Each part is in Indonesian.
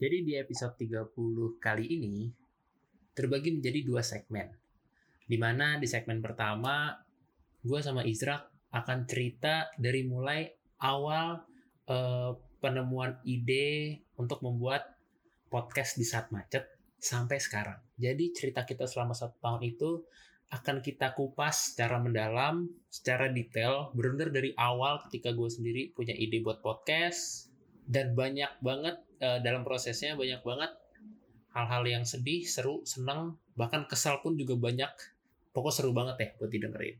Jadi di episode 30 kali ini terbagi menjadi dua segmen. Di mana di segmen pertama gue sama Izrak akan cerita dari mulai awal eh, penemuan ide untuk membuat podcast di saat macet sampai sekarang. Jadi cerita kita selama satu tahun itu akan kita kupas secara mendalam, secara detail, benar dari awal ketika gue sendiri punya ide buat podcast dan banyak banget uh, dalam prosesnya banyak banget hal-hal yang sedih, seru, senang, bahkan kesal pun juga banyak. Pokok seru banget ya buat didengerin.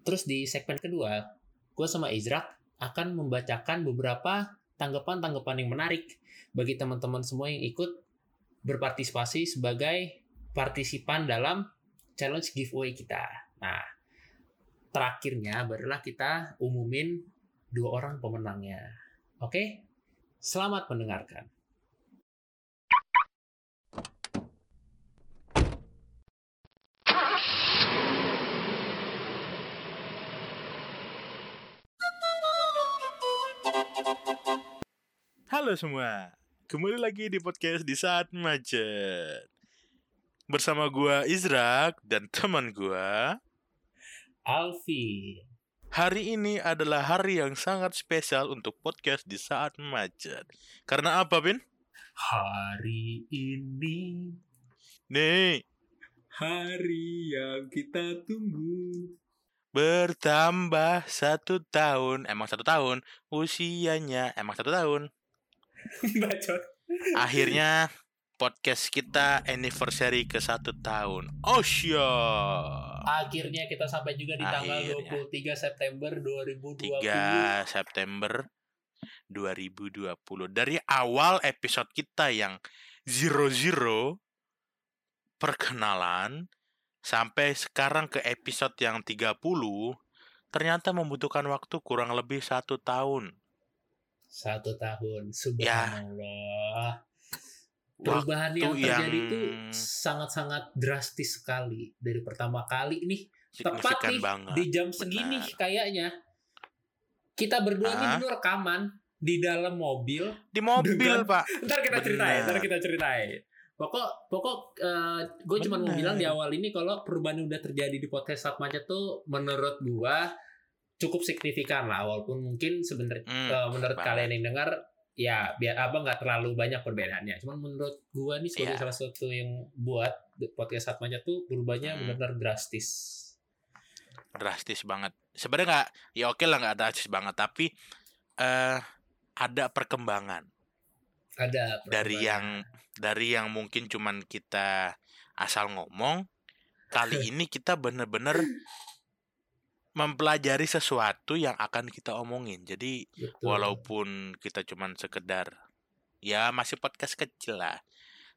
Terus di segmen kedua, gue sama Izrak akan membacakan beberapa tanggapan-tanggapan yang menarik bagi teman-teman semua yang ikut berpartisipasi sebagai partisipan dalam challenge giveaway kita. Nah, terakhirnya barulah kita umumin dua orang pemenangnya. Oke, selamat mendengarkan. Halo semua, kembali lagi di podcast di saat macet. Bersama gua Izrak dan teman gua. Alfi. Hari ini adalah hari yang sangat spesial untuk podcast di saat macet. Karena apa, Bin? Hari ini Nih, hari yang kita tunggu. bertambah satu tahun, emang satu tahun, usianya emang satu tahun. Bacot. Akhirnya podcast kita anniversary ke satu tahun. Oh syok. Akhirnya kita sampai juga di tanggal Akhirnya. 23 September 2020. 3 September 2020 dari awal episode kita yang zero zero perkenalan sampai sekarang ke episode yang 30 ternyata membutuhkan waktu kurang lebih satu tahun Satu tahun. Ya. Perubahan yang terjadi yang itu sangat-sangat drastis sekali. Dari pertama kali nih tepat nih banget. di jam segini benar. kayaknya. Kita berdua ini dulu rekaman di dalam mobil. Di mobil Dengan- pak. Ntar kita ceritain ntar kita ceritain. Pokok pokok gue cuma mau bilang di awal ini kalau perubahan yang udah terjadi di podcast saat macet tuh menurut gua cukup signifikan lah walaupun mungkin sebenarnya Hmm, eh, menurut banget. kalian yang dengar ya biar apa nggak terlalu banyak perbedaannya cuman menurut gua nih sebagai Iya. salah satu yang buat podcast saat macet tuh berubahnya Hmm. benar-benar drastis drastis banget sebenarnya nggak ya oke lah nggak drastis banget tapi eh ada perkembangan ada dari perubahan. yang dari yang mungkin cuman kita asal ngomong kali ini kita bener-bener mempelajari sesuatu yang akan kita omongin jadi Betul. walaupun kita cuman sekedar ya masih podcast kecil lah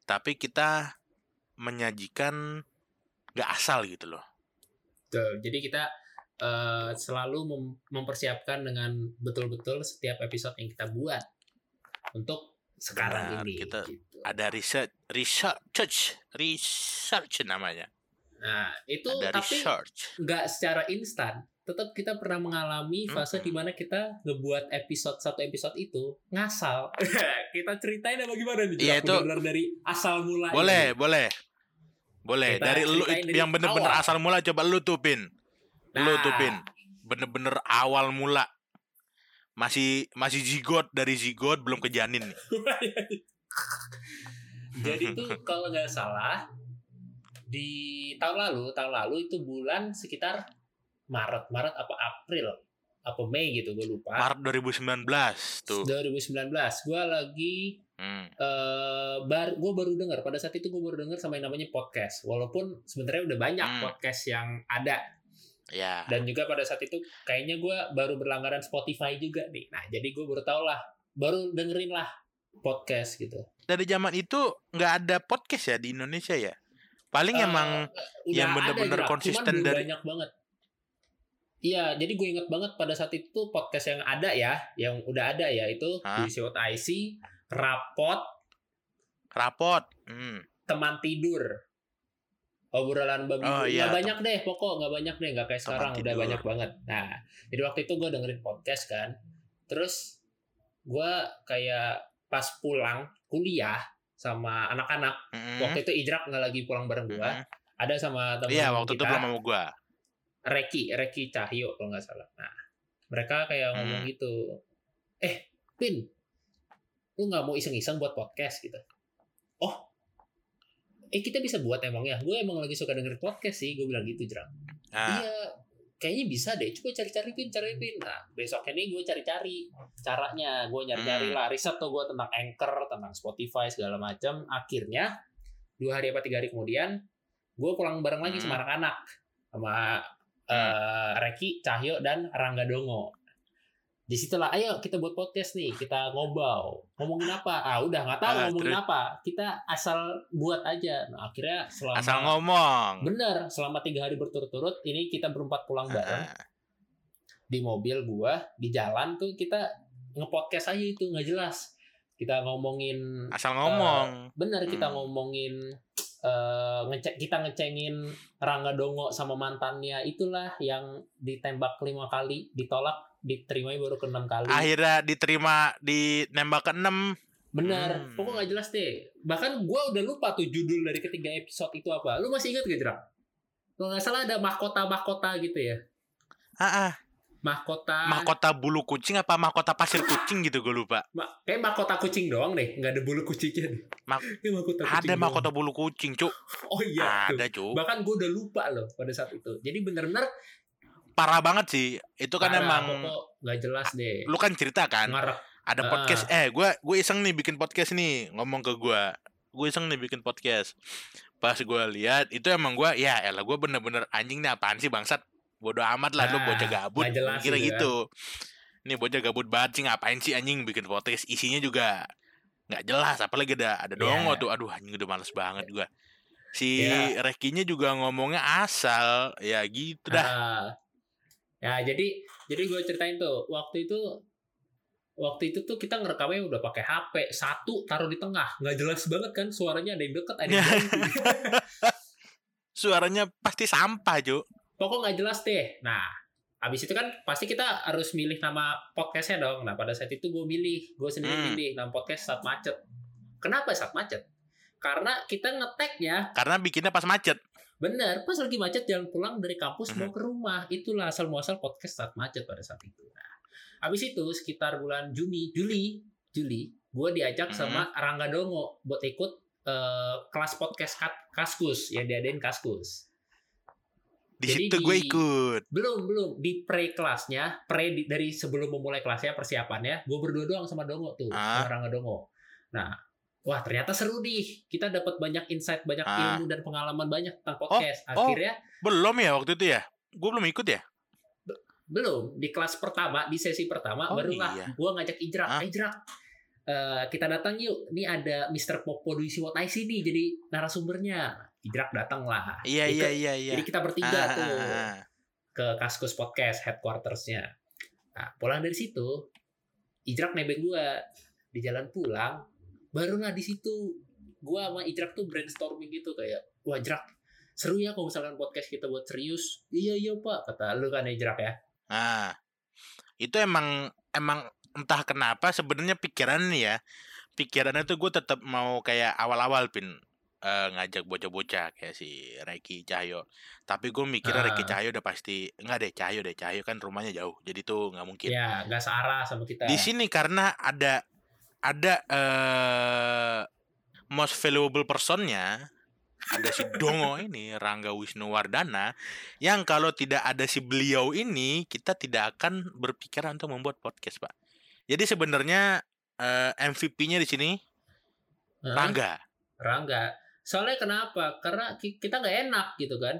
tapi kita menyajikan gak asal gitu loh Betul. Jadi kita eh, selalu mem- mempersiapkan dengan betul-betul setiap episode yang kita buat untuk sekarang Benar, ini. kita gitu. ada research research research namanya Nah itu ada tapi nggak secara instan. Tetap kita pernah mengalami fase Mm-mm. di mana kita ngebuat episode satu episode itu ngasal. kita ceritain apa gimana nih? Iya, itu- bener-bener dari asal mula. boleh ini. boleh boleh Kita dari lu dari yang bener-bener awal. asal mula coba lu tuh pin lu Nah. tuh pin bener-bener awal mula masih masih zigot dari zigot belum ke janin nih Jadi tuh kalau nggak salah di tahun lalu, tahun lalu itu bulan sekitar Maret, Maret apa April, apa Mei gitu, gue lupa. Maret 2019 tuh 2019, gue lagi Hmm. eh bar, gue baru dengar pada saat itu gue baru dengar sama yang namanya podcast. Walaupun sebenarnya udah banyak Hmm. podcast yang ada ya dan juga pada saat itu kayaknya gue baru berlangganan Spotify juga nih. Nah jadi gue baru tau lah, baru dengerin lah podcast gitu. dari zaman itu nggak ada podcast ya di Indonesia ya paling Eh, emang yang bener-bener konsisten dari- banyak banget. Iya, jadi gue inget banget pada saat itu podcast yang ada ya, yang udah ada ya itu Hah? di IC, rapot, rapot hmm. teman tidur. obrolan babi Oh, iya, nggak banyak deh pokok nggak banyak deh nggak kayak sekarang udah tidur. banyak banget nah jadi waktu itu gue dengerin podcast kan terus gue kayak pas pulang kuliah sama anak-anak. Mm-mm. Waktu itu Ijrak nggak lagi pulang bareng gua. Mm-mm. Ada sama temen Iya, waktu itu belum sama gua. Reki, Reki Cahyo kalau nggak salah. Nah, mereka kayak ngomong Hmm. gitu. Eh, Pin, lu nggak mau iseng-iseng buat podcast gitu? Oh, eh kita bisa buat emang ya? Gue emang lagi suka denger podcast sih, gue bilang gitu Jrang. Nah, Iya, kayaknya bisa deh. Coba cari-cari pin, cari pin. Nah, besoknya nih gue cari-cari caranya. Gue nyari-nyari Hmm. lah riset tuh gue tentang Anchor, tentang Spotify segala macam. Akhirnya dua hari apa tiga hari kemudian, gue pulang bareng lagi Hmm. sama anak-anak, sama eh, Reki, Cahyo dan Rangga Dongo. Di situlah, ayo kita buat podcast nih, kita ngobrol. Ngomongin apa? Ah, udah nggak tahu Ah, ngomongin terus? apa. Kita asal buat aja. Nah, akhirnya selama asal ngomong. Bener, selama tiga hari berturut-turut ini kita berempat pulang bareng Ah, di mobil gua di jalan tuh kita ngepodcast aja itu nggak jelas. Kita ngomongin asal ngomong. bener kita Hmm. ngomongin eh, ngecek kita ngecengin Rangga Dongo sama mantannya itulah yang ditembak lima kali ditolak diterima baru ke enam kali. Akhirnya diterima di nembak ke-6. Bener, Hmm. pokoknya nggak jelas deh. Bahkan gua udah lupa tuh judul dari ketiga episode itu apa. Lu masih ingat gak Jerak? Kalau nggak salah ada mahkota-mahkota gitu ya. Ah, ah. Mahkota mahkota bulu kucing apa mahkota pasir kucing gitu gue lupa. Ma kayak mahkota kucing doang deh, nggak ada bulu kucingnya deh. Ma- Kayak mahkota kucing Ada doang. mahkota bulu kucing, Cuk. Oh iya. Ada, Cuk. Bahkan gue udah lupa loh pada saat itu. Jadi bener-bener Parah banget sih. Itu kan parah, emang nggak jelas deh. lu kan cerita kan Ngarep. ada podcast eh gue gue iseng nih bikin podcast nih ngomong ke gue gue iseng nih bikin podcast pas gue lihat itu emang gue ya elah gue bener-bener anjing nih apaan sih bangsat bodoh amat lah lu Ah, bocah gabut. jelas kira gitu kan. gitu. Nih bocah gabut banget sih ngapain sih anjing bikin podcast? Isinya juga nggak jelas apalagi ada ada dongo Ya. tuh. Aduh anjing udah males banget gue si Ya. Rekinya juga ngomongnya asal. Ya gitu dah. Ah. ya jadi jadi gue ceritain tuh waktu itu waktu itu tuh kita ngerekamnya udah pakai HP satu taruh di tengah. Nggak jelas banget kan suaranya ada yang deket ada yang jauh suaranya pasti sampah Jo pokok nggak jelas deh. Nah habis itu kan pasti kita harus milih nama podcastnya dong. Nah pada saat itu gue milih. Gue sendiri Hmm. milih nama podcast saat macet. Kenapa saat macet? Karena kita ngeteknya karena bikinnya pas macet. Bener pas lagi macet jalan pulang dari kampus Mhm. mau ke rumah. Itulah asal muasal podcast saat macet pada saat itu. Nah habis itu sekitar bulan Juni Juli Juli gue diajak Mhm. sama Rangga Dongo buat ikut eh, kelas podcast Kaskus. Yang diadain Kaskus di Jadi situ gue ikut belum belum di pre kelasnya pre di- dari sebelum memulai kelasnya persiapannya gue berdua doang sama Dongo tuh Ah. Rangga Dongo nah wah ternyata seru nih kita dapat banyak insight banyak Ah. ilmu dan pengalaman banyak tentang podcast oh. akhirnya belum ya waktu itu ya gue belum ikut ya belum di kelas pertama di sesi pertama Oh, barulah iya. gue ngajak Ijrak Ah. "Eh, Ijrak eh, kita datang yuk ini ada Mr. Popo Duisi What I See nih jadi narasumbernya Ijrak datang lah iya iya iya iya jadi kita bertiga Ah, tuh ah, ah. ke Kaskus Podcast headquartersnya. Nah, pulang dari situ, Ijrak nebeng gua di jalan pulang, barulah di situ gua sama Ijrak tuh brainstorming gitu kayak, wah Ijrak, seru ya kalau misalkan podcast kita buat serius. Iya iya pak, kata lu kan Ijrak ya. Nah, itu emang emang entah kenapa sebenarnya pikiran ya pikirannya tuh gue tetap mau kayak awal-awal pin eh, ngajak bocah-bocah kayak si Reki Cahyo tapi gue mikirnya Ah. Reki Cahyo udah pasti nggak deh Cahyo deh Cahyo kan rumahnya jauh jadi tuh nggak mungkin Ya, nggak searah sama kita. di sini karena ada ada eh most valuable personnya ada si Dongo ini Rangga Wisnuwardana yang kalau tidak ada si beliau ini kita tidak akan berpikiran untuk membuat podcast pak jadi sebenarnya eh, MVP-nya di sini? Rangga Rangga. Soalnya kenapa? Karena ki- kita nggak enak gitu kan.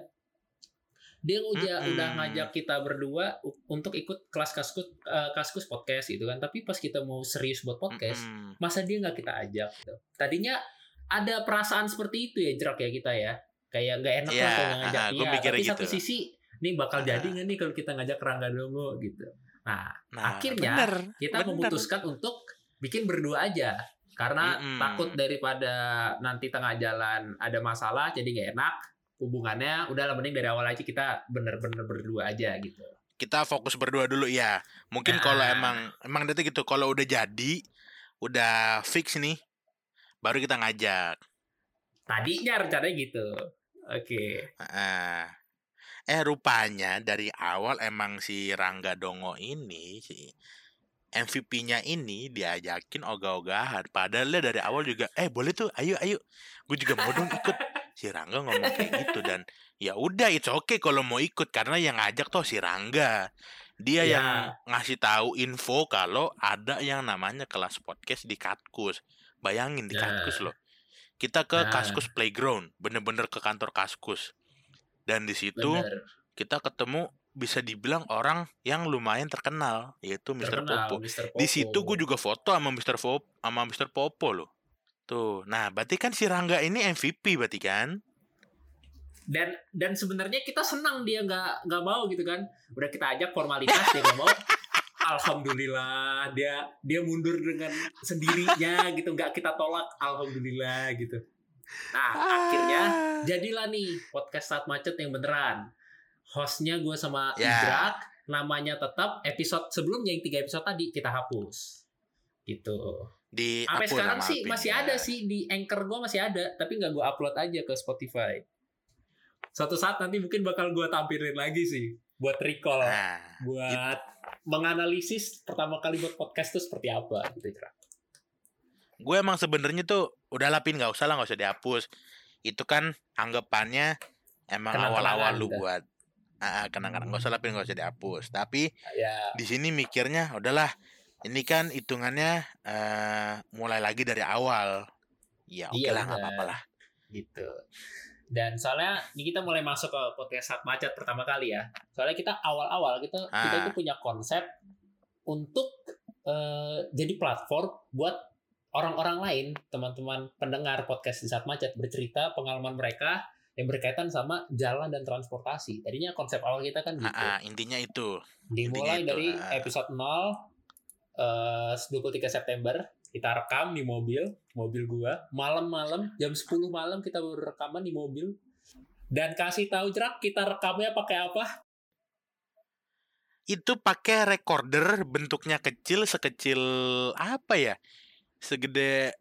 Dia udah Mm-mm. udah ngajak kita berdua untuk ikut kelas kaskus eh, kaskus podcast gitu kan. Tapi pas kita mau serius buat podcast, Mm-mm. masa dia nggak kita ajak gitu. Tadinya ada perasaan seperti itu ya jerak ya kita ya. Kayak nggak enak Iya, lah kalau ngajak dia. Tapi satu gitu. sisi, nih bakal Ah. jadi nggak nih kalau kita ngajak Rangga Dongo gitu. Nah, Nah, Akhirnya, bener, kita bener. memutuskan untuk bikin berdua aja karena Mm-mm. takut daripada nanti tengah jalan ada masalah jadi gak enak hubungannya udahlah mending dari awal aja kita bener-bener berdua aja gitu kita fokus berdua dulu ya mungkin kalau Nah. emang emang itu gitu kalau udah jadi udah fix nih baru kita ngajak. Tadinya rencananya gitu. Oke. Heeh. Eh rupanya dari awal emang si Rangga Dongo ini si MVP-nya ini diajakin ogah-ogahan. Padahal dia dari awal juga, eh boleh tuh, ayo ayo. Gue juga mau dong ikut. Si Rangga ngomong kayak gitu dan ya udah it's okay kalau mau ikut karena yang ngajak tuh si Rangga. Dia Ya. yang ngasih tahu info kalau ada yang namanya kelas podcast di Katkus. Bayangin di Nah. Katkus loh. Kita ke Nah. Kaskus Playground, bener-bener ke kantor Kaskus. Dan di situ Bener. kita ketemu bisa dibilang orang yang lumayan terkenal yaitu Mr. Terkenal, Popo. Mr. Di situ Popo. gue juga foto sama Mr. Popo sama Mr. Popo loh. Tuh, nah berarti kan si Rangga ini MVP berarti kan? dan dan sebenarnya kita senang dia nggak nggak mau gitu kan udah kita ajak formalitas dia nggak mau alhamdulillah dia dia mundur dengan sendirinya gitu nggak kita tolak alhamdulillah gitu nah akhirnya jadilah nih podcast saat macet yang beneran hostnya gue sama Ya. Idrak namanya tetap episode sebelumnya yang tiga episode tadi kita hapus gitu di sampai sekarang sih Alvin, masih ya. ada sih di anchor gue masih ada tapi nggak gue upload aja ke Spotify suatu saat nanti mungkin bakal gue tampilin lagi sih buat recall Nah, buat menganalisis pertama kali buat podcast itu seperti apa gitu Idrak. gue emang sebenarnya tuh udah lapin nggak usah lah nggak usah dihapus. Itu kan anggapannya emang awal-awal lu gitu. buat ah, kenang-kenang nggak usah lapin nggak usah dihapus. Tapi ya di sini mikirnya udahlah ini kan hitungannya eh, mulai lagi dari awal. Ya oke Iya, lah nggak apa-apa lah. gitu dan soalnya ini kita mulai masuk ke podcast saat macet pertama kali ya soalnya kita awal-awal kita kita Ah. itu punya konsep untuk eh, jadi platform buat orang-orang lain teman-teman pendengar podcast di saat macet bercerita pengalaman mereka yang berkaitan sama jalan dan transportasi tadinya konsep awal kita kan gitu Ah, ah, intinya itu. dimulai intinya itu, dari ah. episode 0 eh 23 September kita rekam di mobil mobil gua malam-malam jam 10 malam kita baru rekaman di mobil dan kasih tahu jerak kita rekamnya pakai apa Itu pakai recorder bentuknya kecil sekecil apa ya? Segede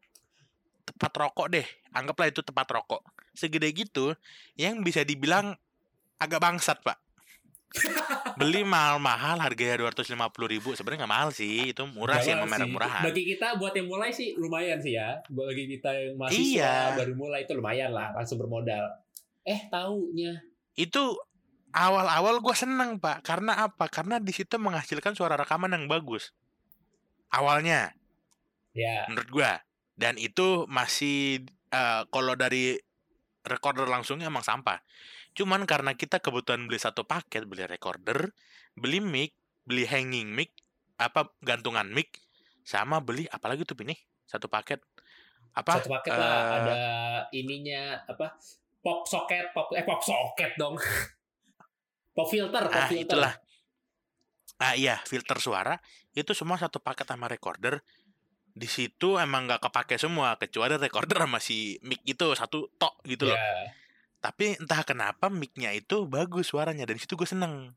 tempat rokok deh. Anggaplah itu tempat rokok. Segede gitu yang bisa dibilang agak bangsat, Pak. Beli mahal-mahal harganya 250 ribu Sebenarnya nggak mahal sih Itu murah sih Nggak sama merek sih. murahan. Bagi kita buat yang mulai sih lumayan sih ya. Bagi kita yang mahasiswa Iya. baru mulai itu lumayan lah langsung bermodal. Eh taunya. Itu awal-awal gue seneng pak. Karena apa? Karena di situ menghasilkan suara rekaman yang bagus. Awalnya. Ya. Menurut gua. Dan itu masih eh, kalau dari recorder langsungnya emang sampah. Cuman karena kita kebutuhan beli satu paket beli recorder beli mic beli hanging mic apa gantungan mic sama beli apalagi tuh ini satu paket. Apa satu paket lah eh, ada ininya apa pop socket pop eh pop socket dong. Pop filter pop ah filter. itulah. Ah iya filter suara itu semua satu paket sama recorder di situ emang nggak kepake semua kecuali recorder sama si mic itu satu tok gitu loh Ya. Tapi entah kenapa mic-nya itu bagus suaranya dan di situ gue seneng.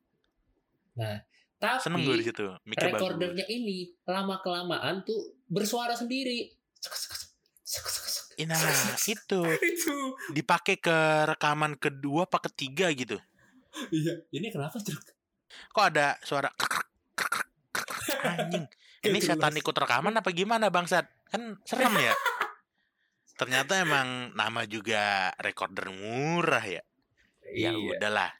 Tapi Seneng gue di situ. Mic-nya bagus. recordernya ini lama kelamaan tuh bersuara sendiri. Nah, itu itu. dipakai ke rekaman kedua apa ketiga gitu. Iya. Ini kenapa Truk? Kok ada suara anjing. Ini setan ikut rekaman apa gimana bangsat? Kan serem ya. Ternyata emang nama juga recorder murah ya. Ya Iya. udahlah.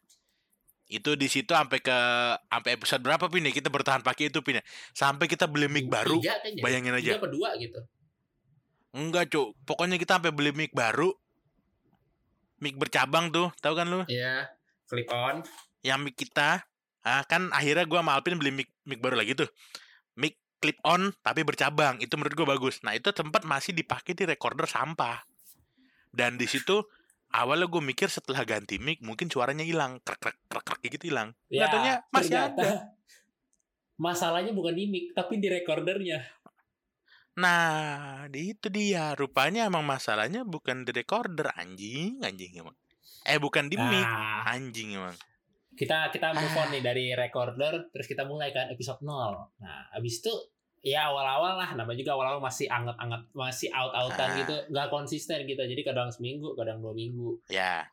Itu di situ sampai ke sampai episode berapa pin ya kita bertahan pakai itu pin ya. Sampai kita beli mic baru. Kayaknya. Bayangin aja. Tiga dua gitu. Enggak, Cuk. Pokoknya kita sampai beli mic baru. Mic bercabang tuh, tahu kan lu? Iya. Clip on. Yang mic kita, ah kan akhirnya gua sama Alvin beli mic mic baru lagi tuh. Mic clip on tapi bercabang. Itu menurut gua bagus. Nah, itu tempat masih dipakai di recorder sampah. Dan di situ awalnya gue mikir setelah ganti mic mungkin suaranya hilang, krek krek krek krek gitu hilang. Ya, Nggak taunya masih ternyata ada. Masalahnya bukan di mic tapi di recordernya. Nah, di itu dia. Rupanya emang masalahnya bukan di recorder anjing, anjing emang. Eh bukan di mic, Nah, anjing emang. Kita kita move on Ah. nih dari recorder terus kita mulai kan episode 0. Nah, habis itu ya awal-awal lah namanya juga awal-awal masih anget-anget masih out-outan Ah. gitu nggak konsisten kita jadi kadang seminggu kadang dua minggu Ya.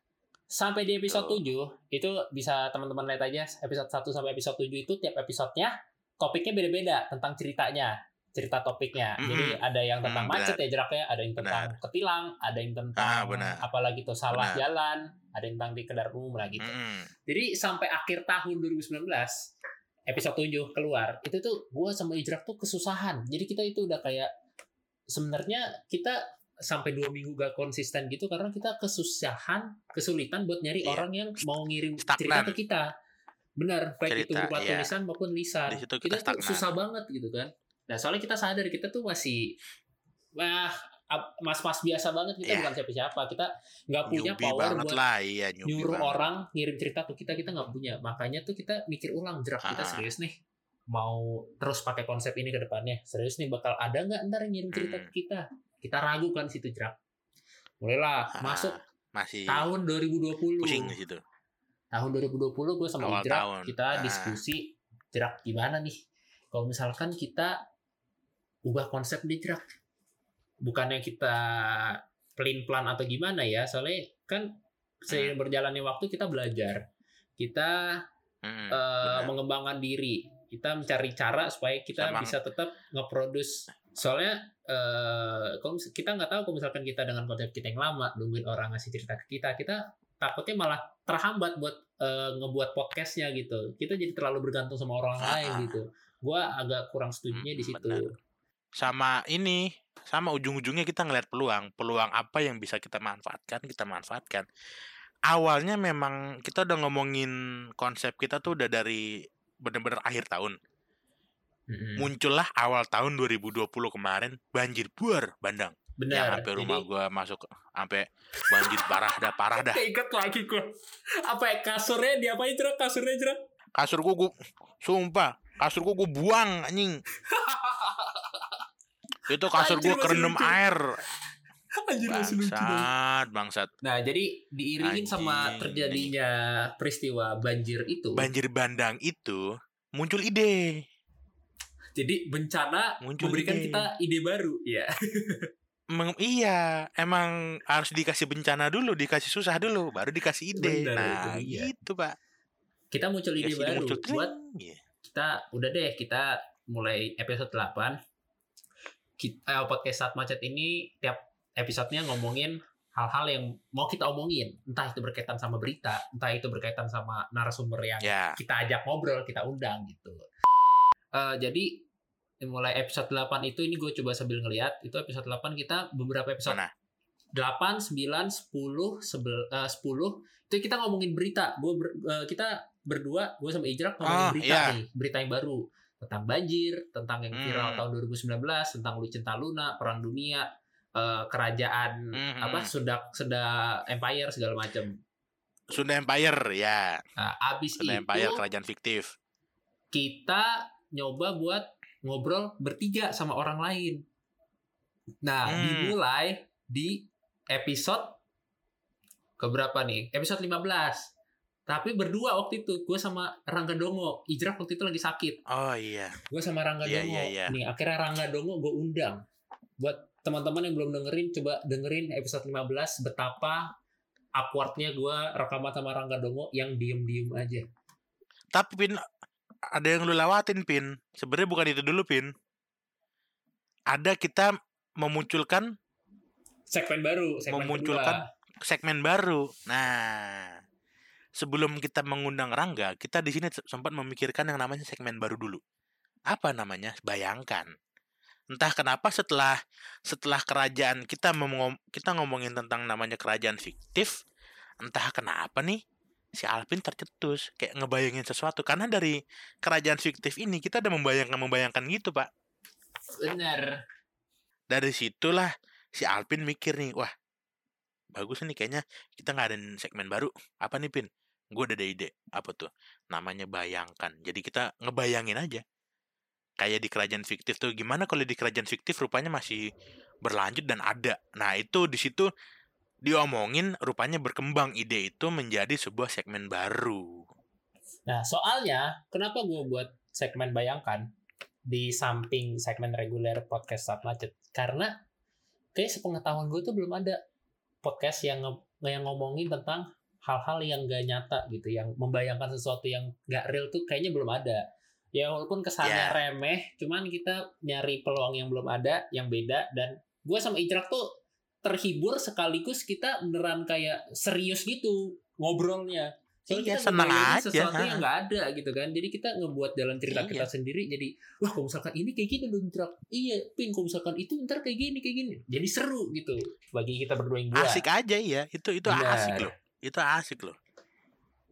sampai di episode Tuh. 7 itu bisa teman-teman lihat aja episode 1 sampai episode 7 itu tiap episodenya topiknya beda-beda tentang ceritanya cerita topiknya Mm-mm. jadi ada yang tentang Mm, macet ya jeraknya ada yang tentang ketilang ada yang tentang Ah, benar. apalagi tuh salah Benar. jalan ada yang tentang di kendaraan umum lah gitu Mm-mm. jadi sampai akhir tahun 2019 episode 7 keluar itu tuh gue sama Ijrak tuh kesusahan jadi kita itu udah kayak sebenarnya kita sampai dua minggu gak konsisten gitu karena kita kesusahan kesulitan buat nyari Iya. orang yang mau ngirim Stagnan. cerita ke kita benar baik itu Cerita, berupa iya. tulisan maupun lisan kita, kita tuh susah banget gitu kan nah soalnya kita sadar kita tuh masih wah mas-mas biasa banget kita Iya. bukan siapa-siapa kita nggak punya Newbie power buat lah, iya nyuruh banget. orang ngirim cerita ke kita kita nggak punya makanya tuh kita mikir ulang jerak kita Ah. serius nih mau terus pakai konsep ini ke depannya serius nih bakal ada nggak ntar yang ngirim cerita Hmm. ke kita kita ragukan situ jerak mulailah Ah, masuk masih tahun 2020 pusing di situ. tahun 2020 gue sama Awal Ijrak tahun. kita Ah. diskusi jerak gimana nih kalau misalkan kita ubah konsep di jerak bukannya kita plain plan atau gimana ya soalnya kan seiring berjalannya waktu kita belajar kita eh, benar. mengembangkan diri kita mencari cara supaya kita Sama- bisa tetap nge-produce. Soalnya eh kalau kita nggak tahu kalau misalkan kita dengan konsep kita yang lama nungguin orang ngasih cerita ke kita kita takutnya malah terhambat buat eh, ngebuat podcastnya gitu. Kita jadi terlalu bergantung sama orang Ah, lain gitu. Gua agak kurang setujunya di Mm, situ. sama ini sama ujung-ujungnya kita ngeliat peluang peluang apa yang bisa kita manfaatkan kita manfaatkan. Awalnya memang kita udah ngomongin konsep kita tuh udah dari bener-bener akhir tahun. Mm-mm. muncullah awal tahun 2020 kemarin banjir buar bandang. Yang benar sampai rumah jadi gua masuk sampai banjir parah dah parah dah. Ingat lagi gua. Apa ya kasurnya diapain jerak kasurnya jerak kasur gua sumpah kasur gua gua buang anjing itu kasur Anjir, kerendam lucu. air Anjir, masih lucu dong. bangsat bangsat Nah, jadi diiringin sama Anjing. terjadinya peristiwa banjir itu. banjir bandang itu muncul ide Jadi bencana Muncul memberikan ide. kita ide baru. Iya. Meng- iya emang harus dikasih bencana dulu dikasih susah dulu baru dikasih ide Benar, nah itu dia. gitu pak Kita muncul ide baru muncul buat. Iya. kita udah deh kita mulai episode 8 kita, eh, podcast saat macet ini tiap episodenya ngomongin hal-hal yang mau kita omongin entah itu berkaitan sama berita entah itu berkaitan sama narasumber yang ya kita ajak ngobrol, kita undang gitu. Eh, jadi mulai episode 8 itu ini gue coba sambil ngeliat itu episode 8 kita beberapa episode Mana? 8, 9, 10, sebel, eh, 10 itu kita ngomongin berita. Gue ber- eh, kita berdua gue sama Ijrak ngomongin Oh, berita iya. nih, berita yang baru tentang banjir, tentang yang viral Hmm. tahun 2019, tentang Lucinta Luna, perang dunia, eh, kerajaan Hmm, apa sudah sudah empire segala macam. Sunda Empire ya Nah, abis Sunda itu Empire kerajaan fiktif kita nyoba buat ngobrol bertiga sama orang lain. Nah, Hmm. dimulai di episode keberapa nih? Episode 15. Tapi berdua waktu itu, gue sama Rangga Dongo. Ijrak waktu itu lagi sakit. oh iya Gue sama Rangga Iya, Dongo. iya, iya. Nih, akhirnya Rangga Dongo gue undang. Buat teman-teman yang belum dengerin, coba dengerin episode 15 betapa awkwardnya gue rekaman sama Rangga Dongo yang diem-diem aja. tapi pin ada yang lu lewatin pin sebenarnya bukan itu dulu pin ada kita memunculkan Segmen baru, segmen Memunculkan kedua. segmen baru. Nah, sebelum kita mengundang Rangga, kita di sini sempat memikirkan yang namanya segmen baru dulu. Apa namanya? Bayangkan. Entah kenapa setelah setelah kerajaan kita ngomong kita ngomongin tentang namanya kerajaan fiktif, entah kenapa nih si Alvin tercetus kayak ngebayangin sesuatu karena dari kerajaan fiktif ini kita udah membayangkan membayangkan gitu pak Bener. dari situlah si Alpin mikir nih wah bagus nih kayaknya kita nggak ada segmen baru apa nih Pin gue udah ada ide apa tuh namanya bayangkan. Jadi kita ngebayangin aja. Kayak di kerajaan fiktif tuh gimana kalau di kerajaan fiktif rupanya masih berlanjut dan ada. Nah itu di situ diomongin rupanya berkembang ide itu menjadi sebuah segmen baru. Nah, soalnya kenapa gue buat segmen bayangkan? di samping segmen reguler podcast saat macet? Karena kayak sepengetahuan gue tuh belum ada podcast yang yang ngomongin tentang hal-hal yang gak nyata gitu yang membayangkan sesuatu yang gak real tuh kayaknya belum ada ya walaupun kesannya Ya. remeh cuman kita nyari peluang yang belum ada yang beda dan gue sama Ijrak tuh terhibur sekaligus kita beneran kayak serius gitu ngobrolnya Soalnya Iya, kita ngebayangin aja, sesuatu ha. yang nggak ada gitu kan jadi kita ngebuat jalan cerita Iya. kita sendiri jadi wah kalau misalkan ini kayak gini dong Ijrak iya pin kalau misalkan itu ntar kayak gini kayak gini jadi seru gitu bagi kita berdua yang buat Asik aja ya. Itu itu Benar. asik loh. Itu asik loh.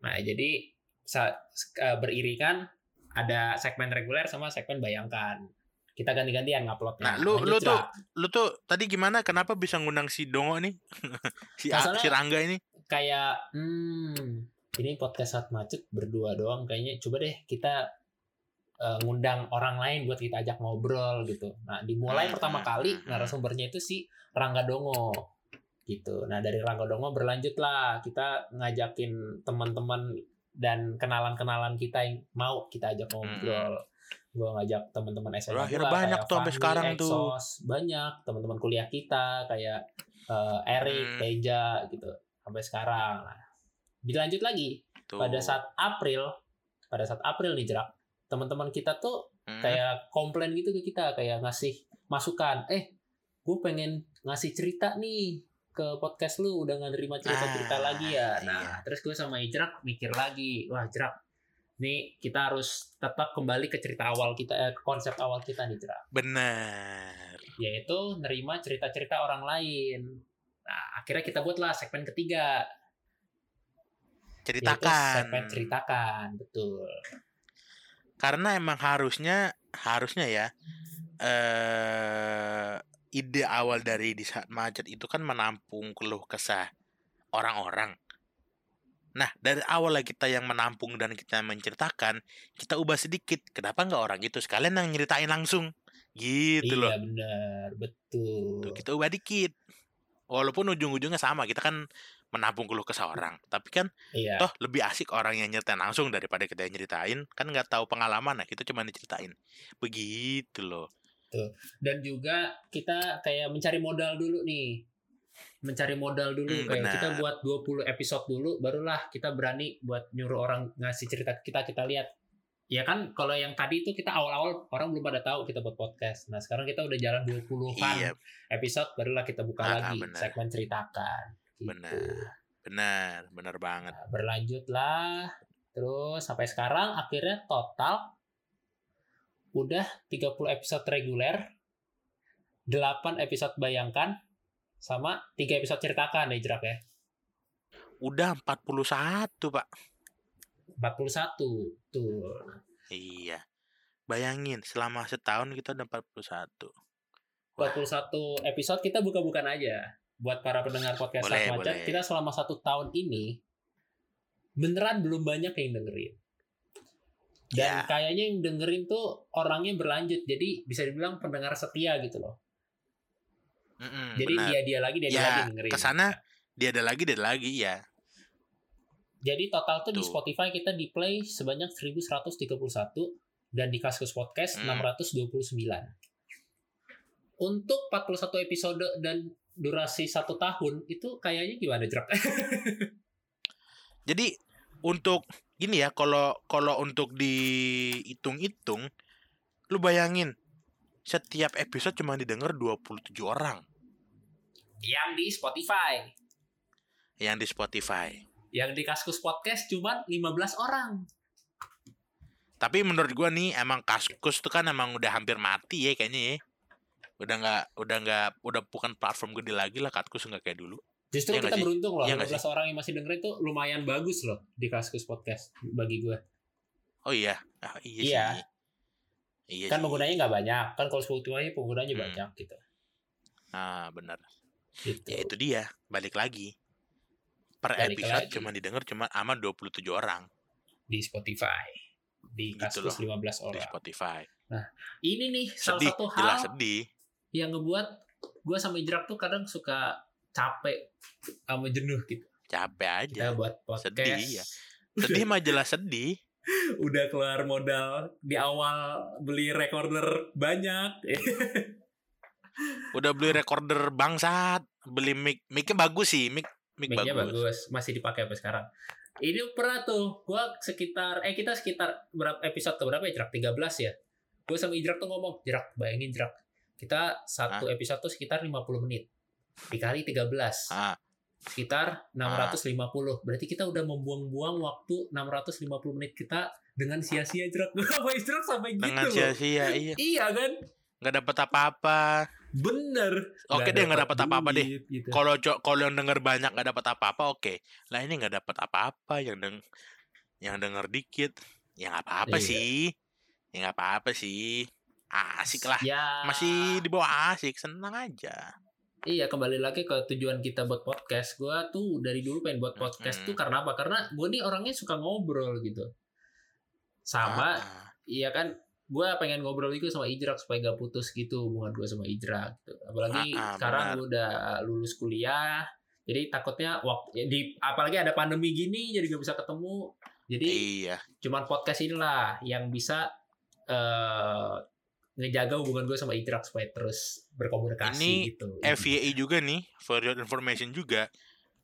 Nah, jadi saat eh, beriringan ada segmen reguler sama segmen bayangkan. Kita ganti-gantian nguploadnya. Nah, lu Lanjut, lu tuh lu tuh tadi gimana? Kenapa bisa ngundang si Dongo nih? si Masalah- si Rangga ini? kayak hmm, ini podcast saat macet berdua doang kayaknya coba deh kita eh, ngundang orang lain buat kita ajak ngobrol gitu. Nah, dimulai Hmm, pertama hmm, kali hmm. narasumbernya itu si Rangga Dongo gitu. Nah, dari Rangga Dongo berlanjut lah kita ngajakin teman-teman dan kenalan-kenalan kita yang mau kita ajak ngobrol. Gue ngajak teman-teman SMA Hmm. Gua, banyak tuh sampai sekarang tuh. Exos, banyak teman-teman kuliah kita kayak eh, Erik, Hmm. Teja gitu sampai sekarang. Nah, dilanjut lagi Tuh. pada saat April, pada saat April nih jerak, teman-teman kita tuh Hmm. kayak komplain gitu ke kita kayak ngasih masukan eh gue pengen ngasih cerita nih ke podcast lu udah nggak nerima cerita-cerita Ah, lagi ya nah iya. terus gue sama Ijrak mikir lagi wah Ijrak nih kita harus tetap kembali ke cerita awal kita eh, ke konsep awal kita nih Ijrak bener. yaitu nerima cerita-cerita orang lain nah akhirnya kita buatlah segmen ketiga yaitu Ceritakan. segmen ceritakan betul Karena emang harusnya harusnya ya eh ide awal dari di saat macet itu kan menampung keluh kesah orang-orang. Nah, dari awal lah kita yang menampung dan kita menceritakan, kita ubah sedikit. Kenapa nggak orang itu sekalian yang nyeritain langsung? Gitu loh. iya benar betul Tuh, kita ubah dikit. Walaupun ujung-ujungnya sama, kita kan menampung keluh kesah orang. Tapi kan iya toh lebih asik orang yang nyeritain langsung daripada kita yang nyeritain. Kan nggak tahu pengalaman, nah kita cuma diceritain. Begitu loh. Dan juga kita kayak mencari modal dulu nih mencari modal dulu Hmm, kayak kita buat 20 episode dulu barulah kita berani buat nyuruh orang ngasih cerita ke kita kita lihat ya kan kalau yang tadi itu kita awal-awal orang belum pada tahu kita buat podcast nah sekarang kita udah jalan 20-an Iya, episode barulah kita buka Ah, lagi benar. segmen ceritakan gitu. benar. Benar, benar banget. Nah, berlanjut lah terus sampai sekarang akhirnya total udah 30 episode reguler 8 episode bayangkan sama 3 episode ceritakan ya Jerak ya Udah 41, Pak. 41 tuh Iya. Bayangin, selama setahun kita udah 41. 41 episode kita buka-bukan aja buat para pendengar podcast Boleh, Macet boleh. kita selama satu tahun ini beneran belum banyak yang dengerin dan Ya. kayaknya yang dengerin tuh orangnya berlanjut jadi bisa dibilang pendengar setia gitu loh Mm-mm, jadi benar. dia dia lagi dia, dia Ya, lagi dengerin ke sana dia ada lagi, dia ada lagi ya. jadi total tuh di Tuh. Spotify kita di play sebanyak 1131 dan di Kaskus Podcast Hmm. 629 untuk 41 episode dan durasi satu tahun itu kayaknya gimana Jrak? Jadi untuk gini ya, kalau kalau untuk dihitung-hitung, lu bayangin setiap episode cuma didengar 27 orang yang di Spotify yang di Spotify. yang di Kaskus Podcast cuma 15 orang Tapi menurut gua nih emang Kaskus tuh kan emang udah hampir mati ya kayaknya ya. Udah nggak udah nggak udah bukan platform gede lagi lah Kaskus nggak kayak dulu. Justru nggak kita sih? beruntung loh nggak 15 orang yang masih dengerin tuh lumayan bagus loh di Kaskus Podcast bagi gue Oh iya. Ah, iya, Iya. sih. Iya kan sih. penggunanya nggak banyak kan kalau Spotify penggunanya Hmm. banyak gitu Ah, benar. gitu Ya itu dia, balik lagi. Per Balik episode lagi. cuma didengar cuma sama 27 orang di Spotify di Gitu Kaskus loh, 15 di orang Spotify. ini nih salah Sedih, satu jelas hal sedih. yang ngebuat gue sama Ijrak tuh kadang suka capek sama jenuh gitu Capek aja. kita buat podcast Sedih, ya. Sedih mah jelas sedih. udah keluar modal di awal beli recorder banyak. Udah beli recorder bangsat, beli mic, micnya bagus sih, mic mic bagus. bagus, masih dipakai sampai sekarang. Ini pernah tuh, gua sekitar eh kita sekitar berapa episode ke berapa ya, Jerak? 13 ya. Gue sama Ijrak tuh ngomong, Jerak, bayangin Jerak. Kita satu episode tuh sekitar 50 menit. Dikali 13. Ah, Sekitar 650. Berarti kita udah membuang-buang waktu 650 menit kita dengan sia-sia Jerak. Gue sama Ijrak sampai gitu dengan sia-sia iya, Iya kan? nggak dapat apa-apa. Bener. Oke deh, nggak dapat apa-apa deh. Gitu. Kalau kalau yang denger banyak nggak dapat apa-apa, oke. Lah ini nggak dapat apa-apa, yang deng yang denger dikit, ya nggak apa-apa Iya. sih. Ya nggak apa-apa sih. Asik lah. Ya. Masih di bawah asik, senang aja. Iya kembali lagi ke tujuan kita buat podcast. Gua tuh dari dulu pengen buat podcast Mm-mm. tuh karena apa? Karena gue nih orangnya suka ngobrol gitu. Sama, Ah, iya kan. Gue pengen ngobrol juga sama Ijrak supaya gak putus gitu hubungan gue sama Ijrak. Gitu. Apalagi Ah, ah, sekarang gue udah lulus kuliah. Jadi takutnya waktu di apalagi ada pandemi gini jadi gak bisa ketemu. Jadi iya. cuman podcast inilah yang bisa eh ngejaga hubungan gue sama Ijrak supaya terus berkomunikasi Ini gitu. FYI juga nih, for your information juga.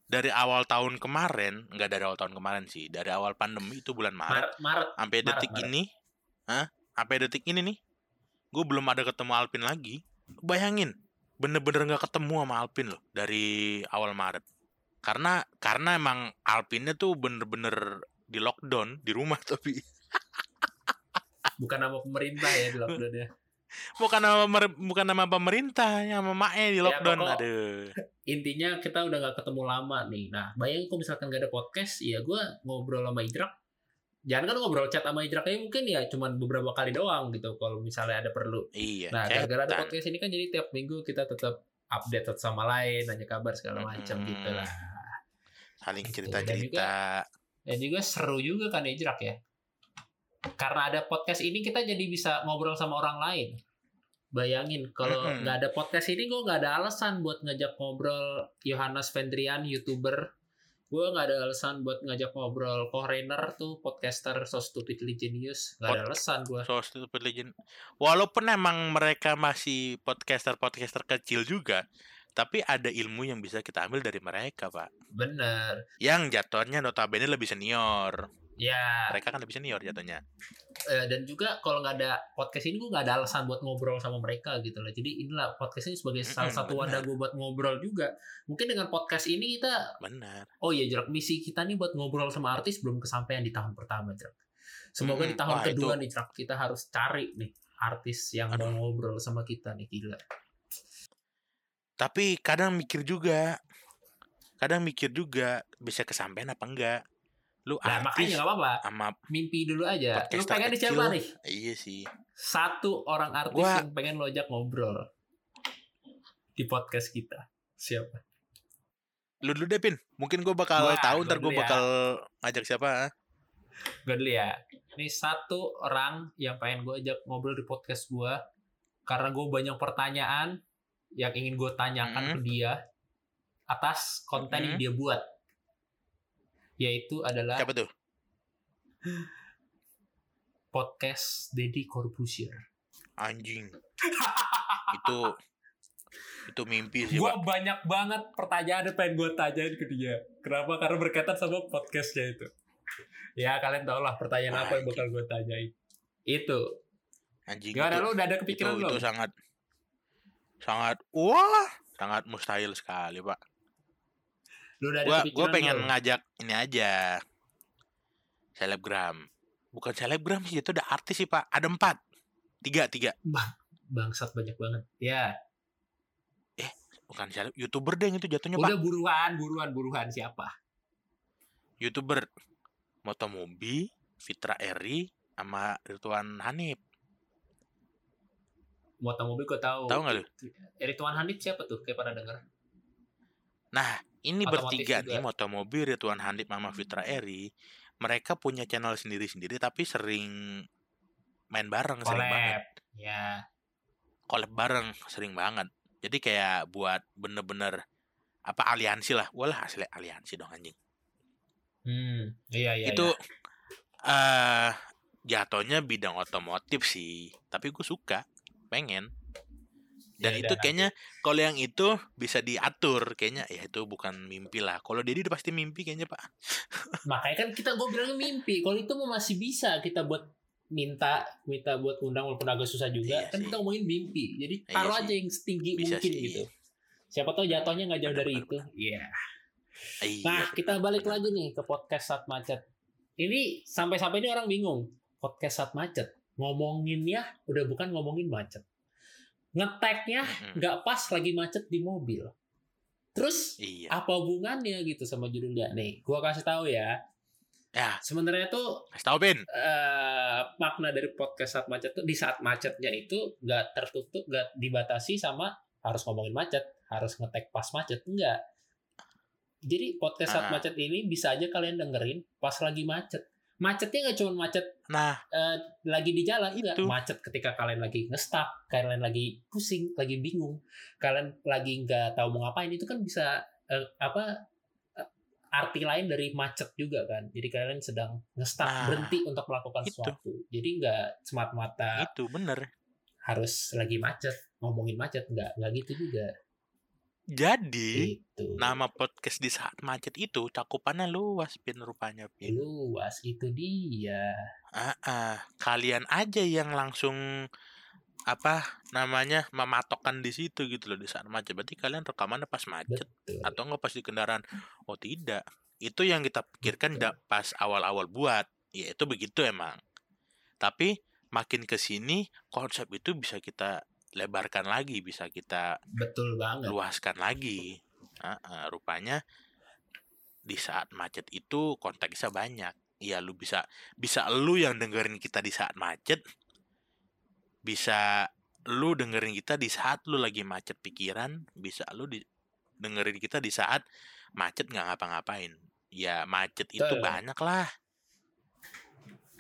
Dari awal tahun kemarin, nggak dari awal tahun kemarin sih, dari awal pandemi itu bulan Maret, Maret, Maret sampai Maret, detik Maret. ini, Hah? Sampai detik ini nih, gue belum ada ketemu Alpin lagi. Bayangin, bener-bener nggak ketemu sama Alpin loh dari awal Maret. Karena karena emang Alpinnya tuh bener-bener di lockdown di rumah tapi bukan nama pemerintah ya di lockdown ya. bukan nama bukan nama pemerintah ya sama Mae di Ya, lockdown pokok- aduh Intinya kita udah nggak ketemu lama nih. Nah, bayangin kalau misalkan gak ada podcast, ya gue ngobrol sama Ijrak. Jangan kan ngobrol chat sama Ijrak aja mungkin ya cuman beberapa kali doang gitu kalau misalnya ada perlu. iya Nah, gara-gara ada podcast ini kan jadi tiap minggu kita tetap update satu sama lain, nanya kabar segala macam Mm-mm. gitu lah. saling Gitu. cerita Dan juga- cerita Dan juga seru juga kan Ijrak ya. Karena ada podcast ini kita jadi bisa ngobrol sama orang lain. Bayangin kalau nggak ada podcast ini gue nggak ada alasan buat ngajak ngobrol Yohanes Vendrian youtuber. Gue nggak ada alasan buat ngajak ngobrol Kohrener tuh podcaster so stupidly genius. Nggak ada alasan gue. So Stupid Legend. Walaupun emang mereka masih podcaster-podcaster kecil juga, tapi ada ilmu yang bisa kita ambil dari mereka, Pak. Bener. Yang jatuhnya notabene lebih senior. Ya. Mereka kan lebih senior jatuhnya. eh, dan juga kalau nggak ada podcast ini gue nggak ada alasan buat ngobrol sama mereka gitu lah. Jadi inilah podcast ini sebagai salah satu wadah gue buat ngobrol juga. Mungkin dengan podcast ini kita Benar. Oh iya Jerak, misi kita nih buat ngobrol sama artis belum kesampaian di tahun pertama Jerak. Semoga di Mm-mm. tahun Wah, kedua itu- nih Jerak kita harus cari nih artis yang mau ngobrol sama kita nih gila. Tapi kadang mikir juga. Kadang mikir juga bisa kesampaian apa enggak. Lu Nah makanya nggak apa-apa, sama mimpi dulu aja. Lu pengen di kecil. nih? Iya sih. Satu orang artis Gua- yang pengen lo ajak ngobrol di podcast kita. Siapa? Lu dulu deh, Pin. Mungkin gue bakal Gua- tahu gua ntar gue ya. bakal ngajak siapa. ah. Gue dulu ya. Ini satu orang yang pengen gue ajak ngobrol di podcast gue. Karena gue banyak pertanyaan yang ingin gue tanyakan ke dia atas konten yang Mhm. dia buat. Yaitu adalah Siapa tuh? podcast Deddy Corbuzier. Anjing. itu itu mimpi sih, Gue Pak. banyak banget pertanyaan yang pengen gue tanyain ke dia. Kenapa? Karena berkaitan sama podcastnya itu. Ya kalian tau lah pertanyaan apa yang bakal gue tanyain. Itu. Anjing. Gimana itu, lu udah ada itu, kepikiran itu belum? sangat sangat wah, sangat mustahil sekali, Pak. Lu udah Gua gua pengen belum? ngajak ini aja. Selebgram. Bukan selebgram sih, itu udah artis sih, Pak. Ada empat. Tiga, tiga. Bangsat banyak banget. Ya. Bukan seleb, youtuber deh yang itu jatuhnya, Udah Pak. buruan, buruan, buruan siapa? Youtuber Motomobi, Fitra Eri, sama Ridwan Hanif. Motor mobil gue tahu. Tahu nggak lu? Rituan Hanif siapa tuh? Kayak pada denger. Nah, ini Otomotif bertiga juga. nih, Motomobi, Ridwan Hanif, sama Fitra Eri. Mereka punya channel sendiri-sendiri tapi sering main bareng, sering banget. Collab. Ya. Collab bareng, sering banget. Jadi kayak buat bener-bener apa aliansi lah. Walah asli aliansi dong anjing. Hmm. Iya, iya. itu iya. eh jatuhnya bidang otomotif sih tapi gue suka pengen dan Ya itu udah, kayaknya kalau yang itu bisa diatur kayaknya. Ya itu bukan mimpi lah. Kalau Dedi udah pasti mimpi kayaknya pak. Makanya kan kita gue bilangnya mimpi. Kalau itu masih bisa kita buat minta minta buat undang walaupun agak susah juga Iya kan sih. kita ngomongin mimpi. Jadi Iya taruh sih. aja yang setinggi Bisa mungkin sih. gitu. Siapa tahu jatuhnya nggak jauh dari itu. iya. Iya, nah kita balik benar. lagi nih ke podcast saat macet. Ini sampai-sampai ini orang bingung. Podcast saat macet. Ngomonginnya udah bukan ngomongin macet ngeteknya nggak pas lagi macet di mobil. Terus iya. apa hubungannya gitu sama judulnya? Nih gua kasih tahu ya. Ya. Sebenarnya tuh kasih tau Pin eh, makna dari podcast saat macet tuh di saat macetnya itu nggak tertutup nggak dibatasi sama harus ngomongin macet harus ngetek pas macet enggak jadi podcast saat Ah. macet ini bisa aja kalian dengerin pas lagi macet macetnya nggak cuma macet nah. eh, lagi di jalan enggak Itu. macet ketika kalian lagi ngestak kalian lagi pusing lagi bingung kalian lagi nggak tahu mau ngapain itu kan bisa eh, apa eh, arti lain dari macet juga kan. Jadi kalian sedang ngestak Nah, berhenti untuk melakukan itu. sesuatu. Jadi nggak semata-mata itu bener. harus lagi macet ngomongin macet nggak nggak gitu juga jadi itu nama podcast di saat macet itu cakupannya luas Pin rupanya Pin luas itu dia Ah, ah. kalian aja yang langsung apa namanya mematokkan di situ gitu loh di saat macet. Berarti kalian rekamannya pas macet betul atau enggak pas di kendaraan? Oh tidak, itu yang kita pikirkan Betul. pas awal-awal buat. Ya itu begitu emang. Tapi makin ke sini konsep itu bisa kita lebarkan lagi, bisa kita betul banget luaskan lagi. Ah, ah, rupanya di saat macet itu konteksnya banyak. Iya, lu bisa bisa lu yang dengerin kita di saat macet. Bisa lu dengerin kita di saat lu lagi macet pikiran, bisa lu di, dengerin kita di saat macet nggak ngapa-ngapain. Ya macet itu Betul. banyak lah.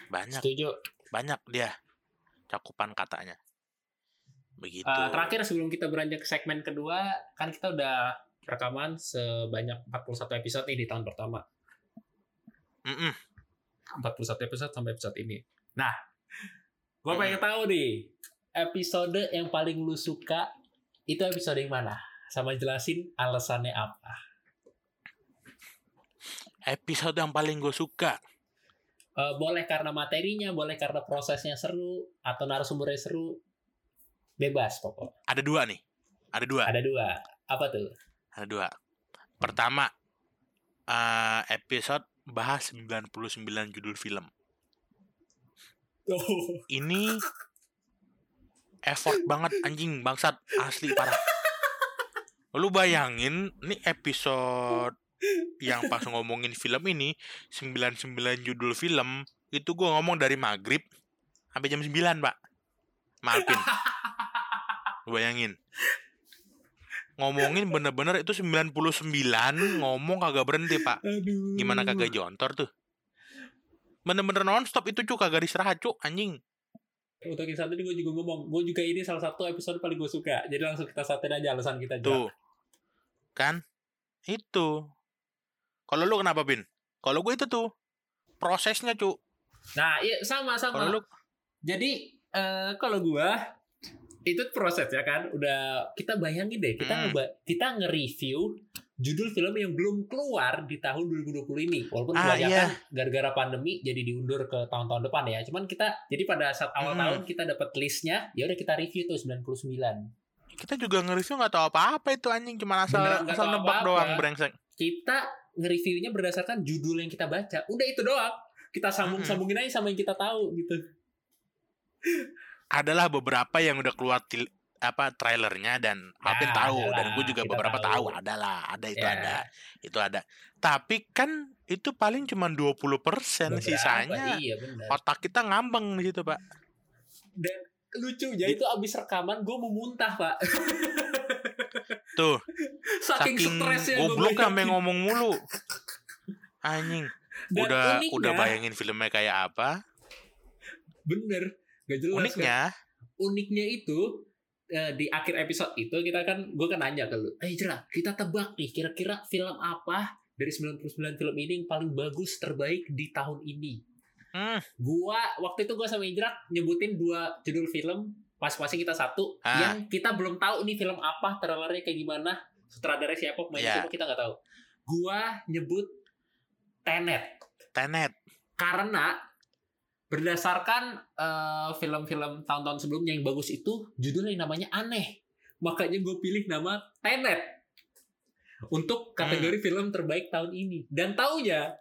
Banyak, setuju banyak dia cakupan katanya. Begitu. Eh, terakhir sebelum kita beranjak ke segmen kedua, kan kita udah rekaman sebanyak 41 episode nih di tahun pertama. Mm-mm. 41 episode sampai episode ini. Nah, gue Hmm. pengen tahu nih, episode yang paling lu suka itu episode yang mana? Sama jelasin alasannya apa. Episode yang paling gue suka Eh, boleh karena materinya, boleh karena prosesnya seru, atau narasumbernya seru. Bebas pokok. ada dua nih. Ada dua. Ada dua. Apa tuh? Ada dua. Pertama, eh, episode bahas 99 judul film. Oh, Ini effort banget anjing bangsat asli parah. Lu bayangin nih episode yang pas ngomongin film ini 99 judul film itu gua ngomong dari maghrib sampai jam 9 pak maafin Lu bayangin. Ngomongin bener-bener itu 99 ngomong kagak berhenti pak. Aduh. gimana kagak jontor tuh? Bener-bener nonstop itu cuk kagak istirahat cuk anjing. Untuk yang satu ini gue juga ngomong, gue juga ini salah satu episode paling gue suka. Jadi langsung kita satin aja alasan kita juga. tuh. Kan? Itu. Kalau lu kenapa bin? Kalau gue itu tuh prosesnya cuk. Nah, iya sama sama. lu Jadi eh kalau gua itu proses ya kan, udah kita bayangin deh, kita Hmm. kita nge-review judul film yang belum keluar di tahun 2020 ini. Walaupun Ah, kebanyakan gara-gara pandemi jadi diundur ke tahun-tahun depan ya. Cuman kita jadi pada saat awal Hmm. tahun kita dapat listnya, ya udah kita review tuh 99. kita juga nge-review nggak tahu apa-apa itu anjing cuma asal Beneran asal nebak apa-apa. doang brengsek Kita nge-reviewnya berdasarkan judul yang kita baca. Udah itu doang. Kita sambung-sambungin aja sama yang kita tahu gitu. Adalah beberapa yang udah keluar til- apa trailernya dan Alvin Ya, tahu adalah. dan gue juga beberapa tahu. tahu. adalah ada itu Ya. ada itu ada tapi kan itu paling cuma 20% Beberapa, sisanya iya otak kita ngambang di situ pak Dan lucunya Di- itu abis rekaman gue mau muntah pak. tuh Saking, saking goblok sampai bayangin. ngomong mulu anjing Dan udah uniknya, udah bayangin filmnya kayak apa bener gak jelas uniknya kan? uniknya itu eh, di akhir episode itu kita kan gue kan nanya ke lu eh Jera kita tebak nih kira-kira film apa dari 99 film ini yang paling bagus terbaik di tahun ini Hmm. Gua waktu itu gua sama Indra nyebutin dua judul film masing-masing kita satu Ah. yang kita belum tahu nih film apa, trailernya kayak gimana, sutradara siapa, pemain Iya. siapa kita nggak tahu. Gua nyebut Tenet Tenet. karena berdasarkan eh, film-film tahun-tahun sebelumnya yang bagus itu judulnya namanya aneh. Makanya gue pilih nama Tenet untuk kategori film terbaik tahun ini. Dan taunya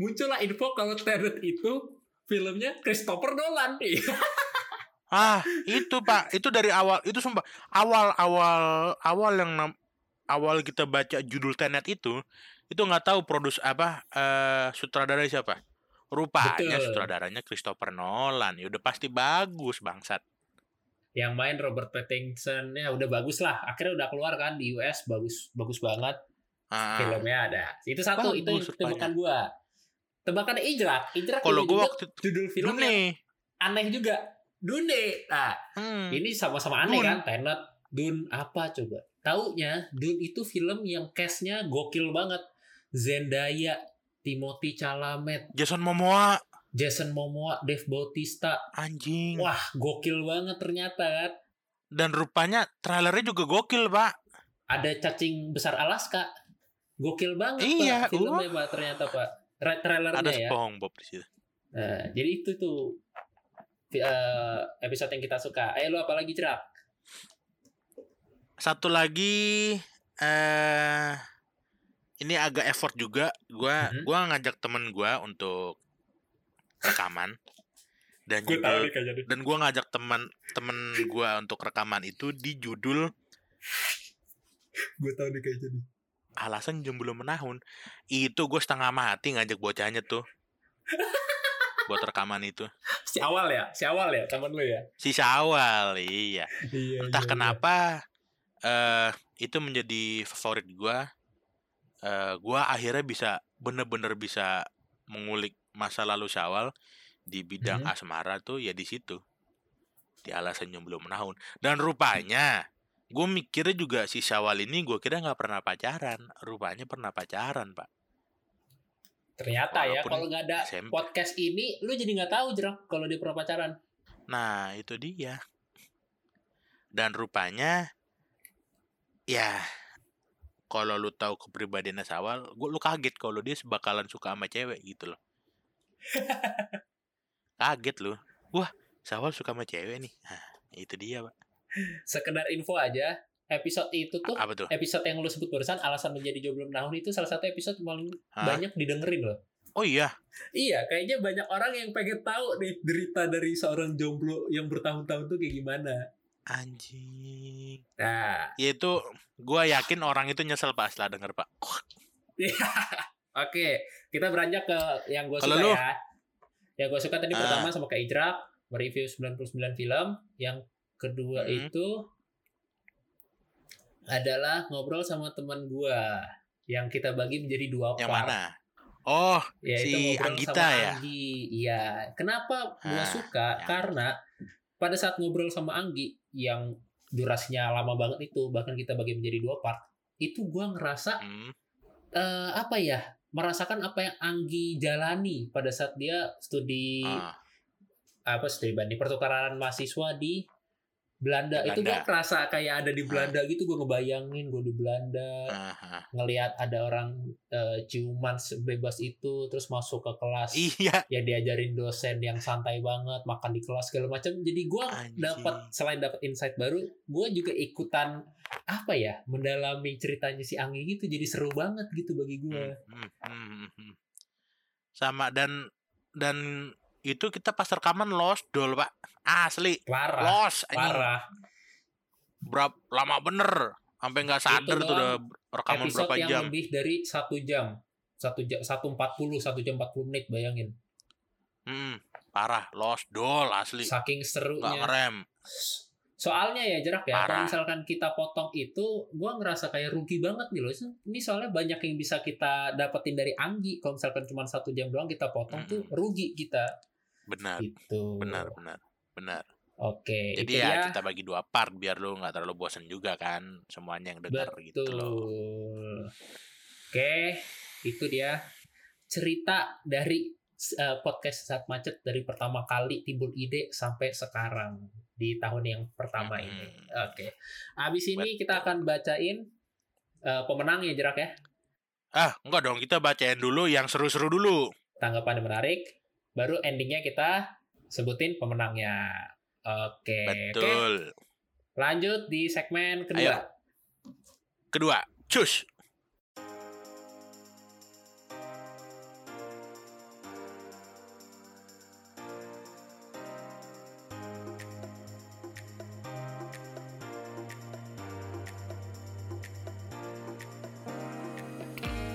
muncullah info kalau Tenet itu filmnya Christopher Nolan. Ah, itu Pak, itu dari awal, itu sumpah awal awal awal yang nam- awal kita baca judul Tenet itu, itu nggak tahu produs apa eh sutradara siapa. Rupanya Betul. sutradaranya Christopher Nolan. Ya udah pasti bagus bangsat. yang main Robert Pattinson ya udah bagus lah. Akhirnya udah keluar kan di US bagus bagus banget. Ah, filmnya ada. Itu satu, itu Bagus tebakan gua. Tebakan Ijrak, Ijrak Kalau gua waktu judul film yang nih, aneh juga. Dune. Nah, hmm, ini sama-sama aneh Dune. kan, Tenet, Dune apa coba? Taunya Dune itu film yang cast-nya gokil banget. Zendaya, Timothy Chalamet, Jason Momoa Jason Momoa, Dave Bautista. anjing. Wah, gokil banget ternyata kan. Dan rupanya trailernya juga gokil, Pak. Ada cacing besar Alaska. Gokil banget Iya, Pak filmnya Pak ternyata Pak. Tra- Trailernya Ada ya. SpongeBob di situ. Nah, jadi itu tuh eh, episode yang kita suka. Ayo lu apa lagi cerak? Satu lagi eh ini agak effort juga. Gua Mhm. gua ngajak temen gua untuk rekaman dan juga kayaknya deh. dan gua ngajak teman temen gua untuk rekaman itu di judul Gue tahu nih kayaknya nih. alasan jomblo menahun. Itu gue setengah mati ngajak bocahnya tuh buat rekaman itu. Si awal ya, si awal ya temen lu ya. Si Syawal, iya. Iya. Entah kenapa eh itu menjadi favorit gua. Eh gua akhirnya bisa bener-bener bisa mengulik masa lalu Syawal di bidang Mhm. asmara tuh ya di situ. Di alasan jomblo menahun. Dan rupanya gue mikirnya juga si Syawal ini gue kira nggak pernah pacaran. Rupanya pernah pacaran, Pak. Ternyata ya Walaupun kalau nggak ada SMP. podcast ini, lu jadi nggak tahu jerak kalau dia pernah pacaran. Nah, itu dia. Dan rupanya ya kalau lu tahu kepribadiannya Sawal, gua lu kaget kalau dia bakalan suka sama cewek gitu loh. kaget lu. Wah, Sawal suka sama cewek nih. Nah, itu dia, Pak. Sekedar info aja, episode itu tuh Apa tuh? episode yang lu sebut barusan alasan menjadi jomblo menahun itu salah satu episode paling Hah? banyak didengerin loh. Oh iya, Iya, kayaknya banyak orang yang pengen tahu nih derita dari seorang jomblo yang bertahun-tahun tuh kayak gimana. Anjing. Nah, Ya itu gua yakin orang itu nyesel Pak setelah denger, Pak. Oke, kita beranjak ke yang gue suka lu? ya. Yang gue suka tadi Ah. pertama sama Kak Ijrak, mereview 99 film. Yang kedua Hmm. itu adalah ngobrol sama teman gue yang kita bagi menjadi dua Yang part. mana? Oh, Yaitu Si Anggita sama ya? Anggi. Iya. Kenapa gue Ah, suka? yang- Karena pada saat ngobrol sama Anggi yang durasinya lama banget itu, bahkan kita bagi menjadi dua part, itu gue ngerasa hmm, eh apa ya merasakan apa yang Anggi jalani pada saat dia studi ah, apa studi banding pertukaran mahasiswa di Belanda, itu gue Belanda. kerasa kayak ada di Belanda gitu gue ngebayangin gue di Belanda. Ah, ah. ngelihat ada orang eh, ciuman sebebas itu terus masuk ke kelas. Iya, ya diajarin dosen yang santai banget makan di kelas segala macam jadi gue dapat selain dapat insight baru gue juga ikutan apa ya mendalami ceritanya si Anggi gitu. Jadi seru banget gitu bagi gue Hmm, hmm, hmm, hmm, hmm. Sama dan dan itu kita pas rekaman lost dol pak. Asli. Parah lost anjing. parah. Berapa lama bener. Sampai nggak sadar tuh udah rekaman episode berapa yang jam. lebih dari satu jam. Satu jam satu empat puluh satu jam empat puluh menit bayangin. Hmm, parah lost dol asli. Saking nggak serunya ngerem. Soalnya ya jerak ya kalau misalkan kita potong itu gua ngerasa kayak rugi banget nih loh. Ini soalnya banyak yang bisa kita dapetin dari Anggi. Kalau misalkan cuma satu jam doang kita potong tuh Mm-mm. rugi kita benar gitu benar benar benar oke jadi ya dia kita bagi dua part biar lu nggak terlalu bosan juga kan semuanya yang dengar gitu betul loh oke itu dia cerita dari eh, podcast saat macet dari pertama kali timbul ide sampai sekarang di tahun yang pertama Mm-mm. ini. Oke. Habis ini kita akan bacain eh, pemenangnya jerak ya. Ah, enggak dong, kita bacain dulu yang seru-seru dulu. Tanggapan yang menarik. Baru endingnya kita sebutin pemenangnya. Oke. Oke. Betul. Lanjut di segmen kedua. Ayo. Kedua, cus.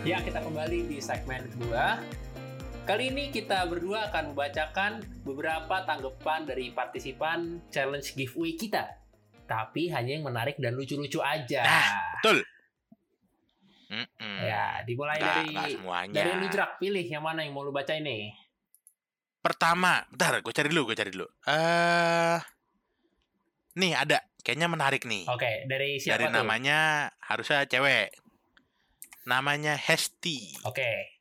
Ya, kita kembali di segmen kedua. Kali ini kita berdua akan membacakan beberapa tanggapan dari partisipan challenge giveaway kita. Tapi hanya yang menarik dan lucu-lucu aja. Nah, Betul. Mm-mm. Ya, dimulai Nggak- dari nggak semuanya. dari lu pilih yang mana yang mau lu baca ini. Pertama, bentar, gue cari dulu, gue cari dulu. Eh, nih ada, kayaknya menarik nih. Oke, dari siapa Dari tuh? namanya harusnya cewek. Namanya Hesti. Oke.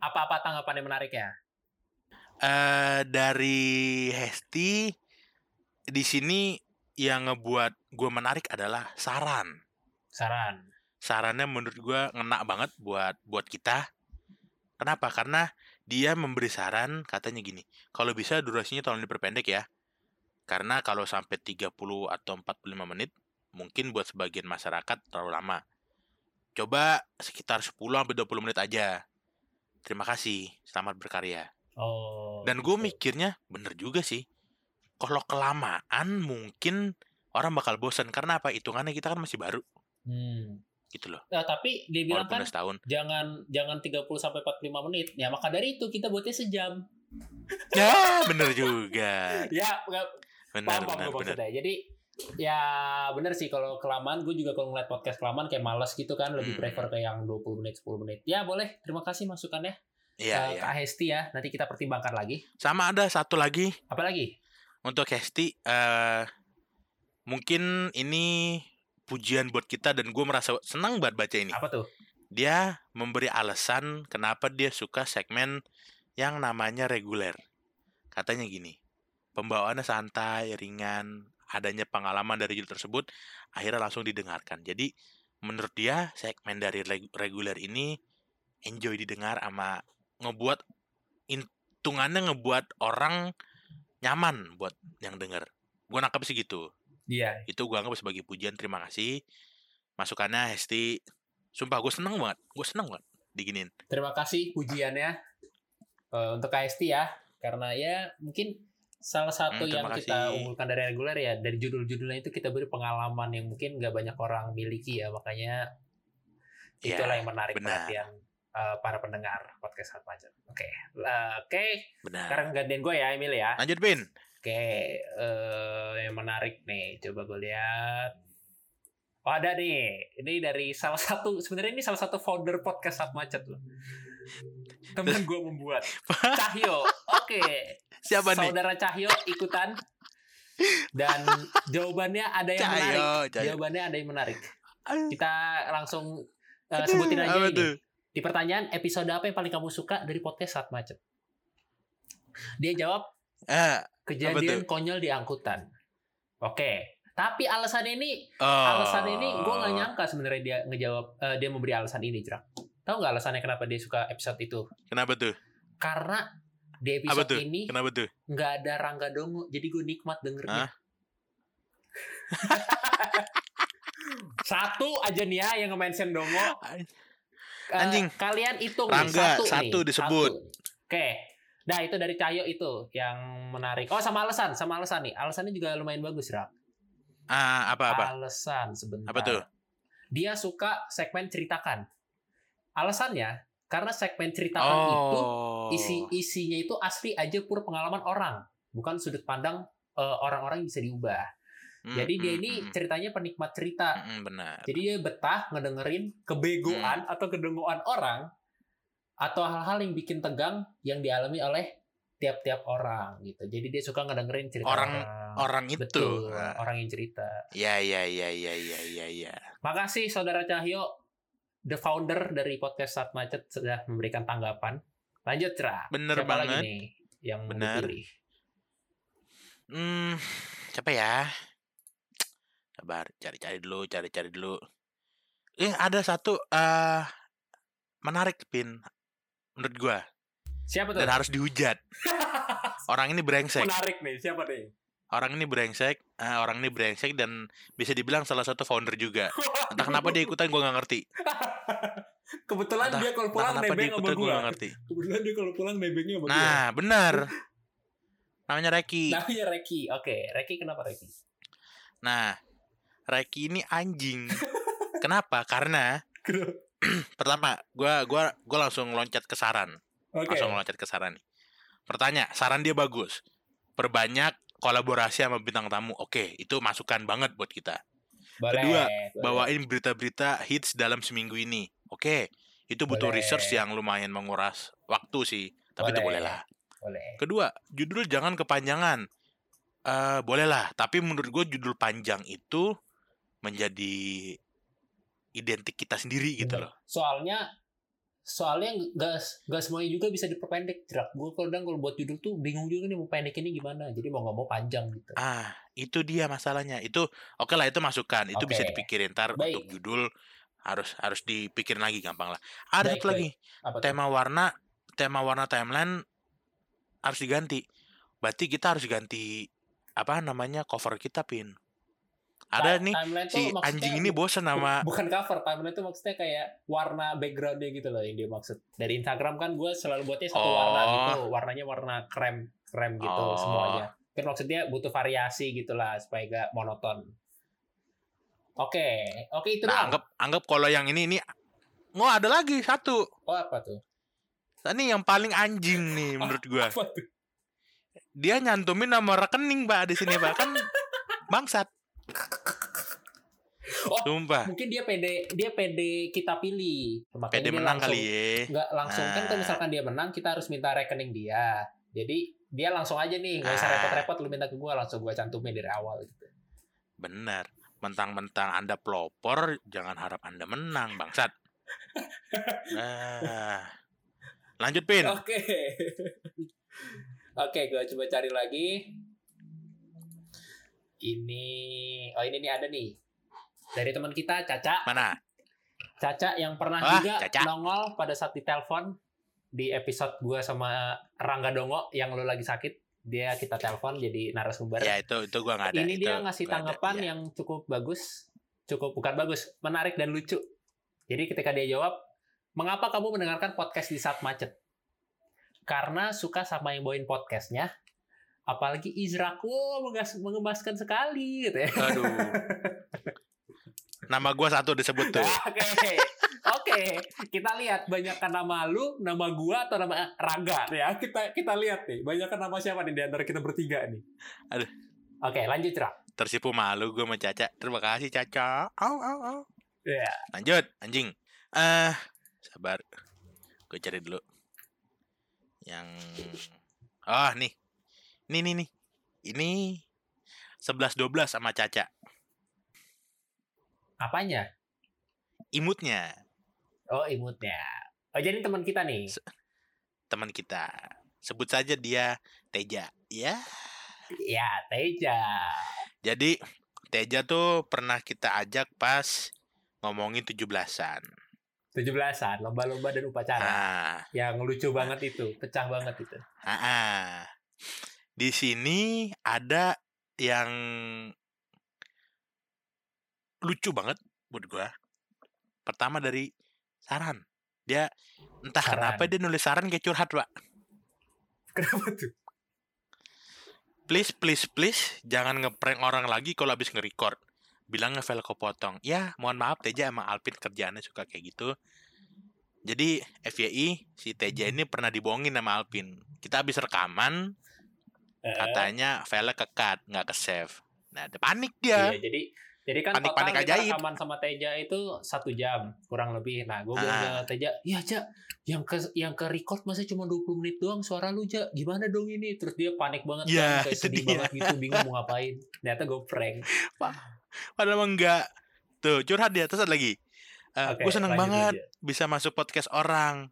Apa-apa tanggapan yang menarik ya? Eh, dari Hesti di sini yang ngebuat gue menarik adalah saran. Saran. Sarannya menurut gue ngena banget buat buat kita. Kenapa? Karena dia memberi saran katanya gini, kalau bisa durasinya tolong diperpendek ya. Karena kalau sampai 30 atau 45 menit mungkin buat sebagian masyarakat terlalu lama. Coba sekitar 10 sampai 20 menit aja. Terima kasih, selamat berkarya. Oh. Dan gue gitu. mikirnya bener juga sih. Kalau kelamaan mungkin orang bakal bosan karena apa? Hitungannya kita kan masih baru Hmm. gitu loh. Nah, tapi dia bilang Walaupun kan setahun. jangan jangan 30 sampai 45 menit. Ya, maka dari itu kita buatnya sejam. Ya, bener juga. Ya, nggak Benar, paham, benar, benar. Jadi ya bener sih kalau kelamaan gue juga kalau ngeliat podcast kelamaan kayak males gitu kan lebih Hmm. prefer ke yang 20 menit 10 menit ya boleh terima kasih masukannya Iya, Eh, iya. Kak Hesti ya nanti kita pertimbangkan lagi Sama ada satu lagi apa lagi untuk Hesti. eh mungkin ini pujian buat kita dan gue merasa senang banget baca ini. apa tuh Dia memberi alasan kenapa dia suka segmen yang namanya reguler. Katanya gini, pembawaannya santai, ringan, adanya pengalaman dari judul tersebut, akhirnya langsung didengarkan. Jadi menurut dia segmen dari reg- reguler ini enjoy didengar sama ngebuat hitungannya ngebuat orang nyaman buat yang denger. Gue nangkep sih gitu. iya Itu gue anggap sebagai pujian. Terima kasih. Masukannya Hesti. Sumpah gue seneng banget. Gue seneng banget diginin. terima kasih pujiannya eh, untuk Hesti ya karena ya mungkin salah satu Hmm, yang kita unggulkan dari reguler ya dari judul-judulnya itu kita beri pengalaman yang mungkin nggak banyak orang miliki ya makanya Iya, itulah yang menarik benar. perhatian eh, para pendengar podcast Hot Macet. Oke, oke. Benar. Sekarang gantian gue ya, Emil ya. Lanjut, Pin. Oke, eh, yang menarik nih, coba gue lihat. Oh ada nih, ini dari salah satu sebenarnya ini salah satu founder podcast Hot Macet loh. Temen gue membuat Cahyo. Oke, Siapa nih? saudara Cahyo ikutan. Dan jawabannya ada yang menarik. Cahyo, Cahyo. Jawabannya ada yang menarik. Kita langsung eh, sebutin aja apa ini. tuh? Di pertanyaan episode apa yang paling kamu suka dari podcast saat macet? Dia jawab Ah, kejadian konyol di angkutan. Oke. Tapi alasan ini, oh. alasan ini gue nggak nyangka sebenarnya dia ngejawab, eh, dia memberi alasan ini, Jerak. Tahu nggak alasannya kenapa dia suka episode itu? Kenapa tuh? Karena di Apa episode tuh? ini Kenapa tuh? nggak ada Rangga Dongo, jadi gue nikmat dengernya. Satu aja nih ya yang nge-mention Dongo. Eh, Anjing. kalian hitung Rangga, nih, satu, satu nih, disebut. Oke. Nah, itu dari Cahyo itu yang menarik. Oh, sama alasan, sama alasan nih. Alasannya juga lumayan bagus, Rak. Ah, apa apa? Alasan sebentar. Apa tuh? Dia suka segmen ceritakan. Alasannya karena segmen ceritakan itu Oh. isi isinya itu asli aja pur pengalaman orang, bukan sudut pandang eh, orang-orang yang bisa diubah. Mm, Jadi dia mm, ini mm, ceritanya penikmat cerita. mm, mm, benar. Jadi dia betah ngedengerin kebegoan Hmm. atau kedengoan orang atau hal-hal yang bikin tegang yang dialami oleh tiap-tiap orang gitu. Jadi dia suka ngedengerin cerita Orang- Orang itu. Betul, Nah, orang yang cerita. Ya, ya, ya, ya, ya, ya, ya. Makasih saudara Cahyo, the founder dari podcast Saat Macet sudah memberikan tanggapan Lanjut, Tra. Bener Siapa lagi banget. nih yang Bener. dipilih? Hmm, siapa ya? Sabar, cari-cari dulu, cari-cari dulu. Eh, ada satu eh menarik pin menurut gua Siapa tuh? dan harus dihujat. Orang ini brengsek. Menarik nih, siapa nih? Orang ini brengsek, eh, orang ini brengsek dan bisa dibilang salah satu founder juga. Entah kenapa dia ikutan gua nggak ngerti. Kebetulan Entah- dia kalau pulang nebeng sama nggak ngerti. Kebetulan dia kalau pulang nebengnya sama gua. Nah, benar. Namanya Reki. Namanya Reki. Oke, Reki kenapa Reki? Nah, Reki ini anjing. Kenapa? Karena pertama, gua gua gua langsung loncat ke saran. Oke. Langsung loncat ke saran nih. Pertanyaan, saran dia bagus. Perbanyak kolaborasi sama bintang tamu. Oke, itu masukan banget buat kita. Boleh, Kedua, boleh. Bawain berita-berita hits dalam seminggu ini. Oke, itu butuh Boleh. research yang lumayan menguras waktu sih. Tapi itu Boleh. boleh lah. Boleh. Kedua, judul jangan kepanjangan. Eh, boleh lah, tapi menurut gue judul panjang itu menjadi identik kita sendiri gitu loh. Soalnya soalnya nggak nggak semuanya juga bisa diperpendek jerak gue kadang kalau buat judul tuh bingung juga nih mau pendek ini gimana jadi mau nggak mau panjang gitu Ah, itu dia masalahnya. Itu oke lah itu masukan, itu bisa Oke. dipikirin ntar Baik. untuk judul harus harus dipikirin lagi gampang lah. Ada Baik, satu lagi, tema warna, tema warna timeline harus diganti. Berarti kita harus ganti apa namanya cover kita pin. Ada nih si anjing ini bosen sama bukan cover timeline itu maksudnya kayak warna backgroundnya gitu loh yang dia maksud dari Instagram kan gue selalu buatnya satu warna Oh. gitu warnanya warna krem krem gitu Oh. semuanya kan maksudnya butuh variasi gitulah supaya gak monoton oke oke itu Nah, doang anggap anggap kalau yang ini ini oh ada lagi satu. oh apa tuh Ini yang paling anjing nih menurut tuh Dia nyantumin nama rekening, Pak, di sini, Pak. Kan bangsat. Oh, Sumpah. mungkin dia pede dia pede kita pilih Makanya Pede dia menang langsung- kali ya. nggak langsung kan kalau misalkan dia menang kita harus minta rekening dia jadi dia langsung aja nih nggak usah Ah. repot-repot lu minta ke gua langsung gua cantumin dari awal gitu Bener. Mentang-mentang Anda pelopor, jangan harap Anda menang, bangsat. Nah. Lanjut, Pin. oke oke gua coba cari lagi ini oh ini nih ada nih dari teman kita Caca Mana? Caca yang pernah Wah, juga Caca. nongol pada saat ditelepon di episode gua sama Rangga Dongo yang lu lagi sakit dia kita telepon jadi narasumber Ya, itu itu gua nggak ada. ini itu dia ngasih ada, tanggapan iya. yang cukup bagus, cukup bukan bagus, menarik dan lucu. Jadi ketika dia jawab, mengapa kamu mendengarkan podcast di saat macet? Karena suka sama yang bawain podcastnya, apalagi Izrak, mengas- mengemaskan sekali gitu ya. Aduh. Nama gua satu disebut tuh. Oke, oke, kita lihat banyakkan nama lu, nama gua atau nama Rangga ya. Kita kita lihat nih, banyakkan nama siapa nih di antara kita bertiga nih. Aduh. Oke, lanjut Rak. Tersipu malu gua sama Caca. Terima kasih Caca. Au au au. Ya. Lanjut, anjing. Eh, sabar. Gue cari dulu. Yang Oh, nih. Nih nih nih. Ini 11 12 sama Caca. Apanya? Imutnya Oh, imutnya. Oh, jadi teman kita nih. teman kita. Sebut saja dia Teja. Ya. Ya, Teja. Jadi Teja tuh pernah kita ajak pas ngomongin 17-an. 17-an, lomba-lomba dan upacara. Nah, Yang lucu banget itu, pecah banget itu. ah, ah. Di sini ada yang lucu banget buat gua. Pertama dari saran. Dia entah Saran. kenapa dia nulis saran kayak curhat, Pak. Kenapa tuh? Please, please, please, jangan ngeprank orang lagi kalau habis nge-record. Bilangnya file kepotong. Ya, mohon maaf Teja emang Alvin kerjaannya suka kayak gitu. Jadi FYI si Teja ini pernah dibohongin sama Alvin. Kita habis rekaman, katanya file ke-cut, nggak ke-save. Nah, dia panik iya, dia. jadi jadi kan Panik-panik total kita ajaib. rekaman sama Teja itu satu jam kurang lebih. Nah, gue Ah. bilang ke Teja, iya Ja, yang ke yang ke record masa cuma 20 menit doang suara lu Ja, gimana dong ini? Terus dia panik banget Ya, kan, kayak sedih dia. banget gitu, bingung mau ngapain. Ternyata gue prank. Padahal enggak. Tuh, curhat dia. Terus ada lagi. Oke, gue seneng banget aja. bisa masuk podcast orang.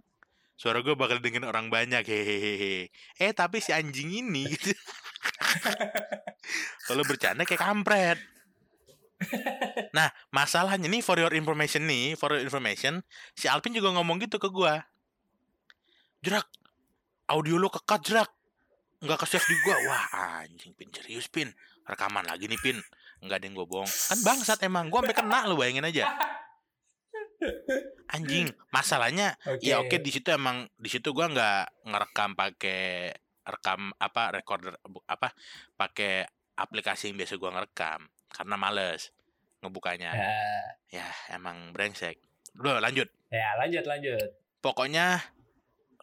Suara gue bakal dengerin orang banyak hehehe. Eh tapi si anjing ini gitu. Kalau bercanda kayak kampret. Nah masalahnya nih for your information nih for your information si Alvin juga ngomong gitu ke gue jerak audio lo kekat jerak. Nggak ke di gua. Wah anjing pin. Serius pin? Rekaman lagi nih pin. Nggak ada yang gue bohong. Kan bangsat emang. Gua sampai kena lo bayangin aja anjing masalahnya ya oke. di situ emang di situ gua nggak ngerekam pakai rekam apa recorder apa pakai aplikasi yang biasa gua ngerekam karena males ngebukanya. Ya, ya emang brengsek. Udah lanjut. Ya lanjut lanjut. pokoknya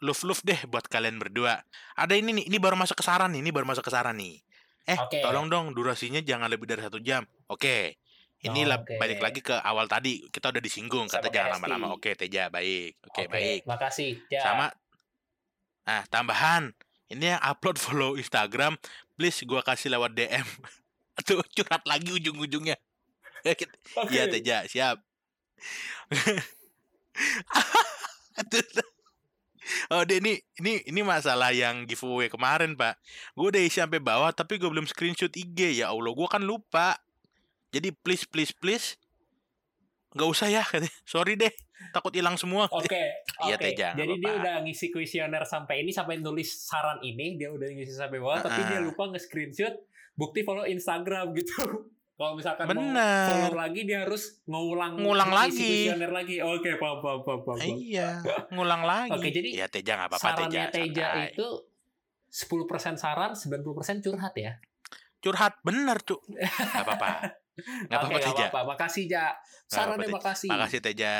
love deh buat kalian berdua. Ada ini nih ini baru masuk ke saran nih ini baru masuk ke saran nih. Eh Oke. tolong dong durasinya jangan lebih dari satu jam. Oke ini lah Oke. balik lagi ke awal tadi kita udah disinggung Sama kata jangan lama-lama oke Teja baik oke baik Makasih. Ya. sama nah tambahan ini yang upload follow Instagram please gua kasih lewat DM tuh curhat lagi ujung-ujungnya Oke. Iya Teja siap Aduh. Oh deh ini ini ini masalah yang giveaway kemarin pak. Gue udah isi sampai bawah tapi gue belum screenshot IG ya Allah gue kan lupa. Jadi please please please nggak usah ya. Sorry deh takut hilang semua. Oke, Iya, oke. Teh, jangan Jadi dia udah ngisi kuesioner sampai ini sampai nulis saran ini, dia udah ngisi sampai bawah, tapi dia lupa nge-screenshot bukti follow Instagram gitu. Kalau misalkan mau Bener. follow lagi dia harus ngulang Ngulang lagi. kuesioner lagi. Oke, paham paham paham. paham. Iya ngulang lagi. Oke, jadi ya Teja nggak apa-apa Teja. Sarannya Teja santai. itu 10% saran, 90% curhat ya. curhat bener tuh. Nggak apa-apa. Oke, apa-apa nggak Teja. apa-apa. Makasih, Ja. Sarannya apa-apa, makasih. Makasih Teja.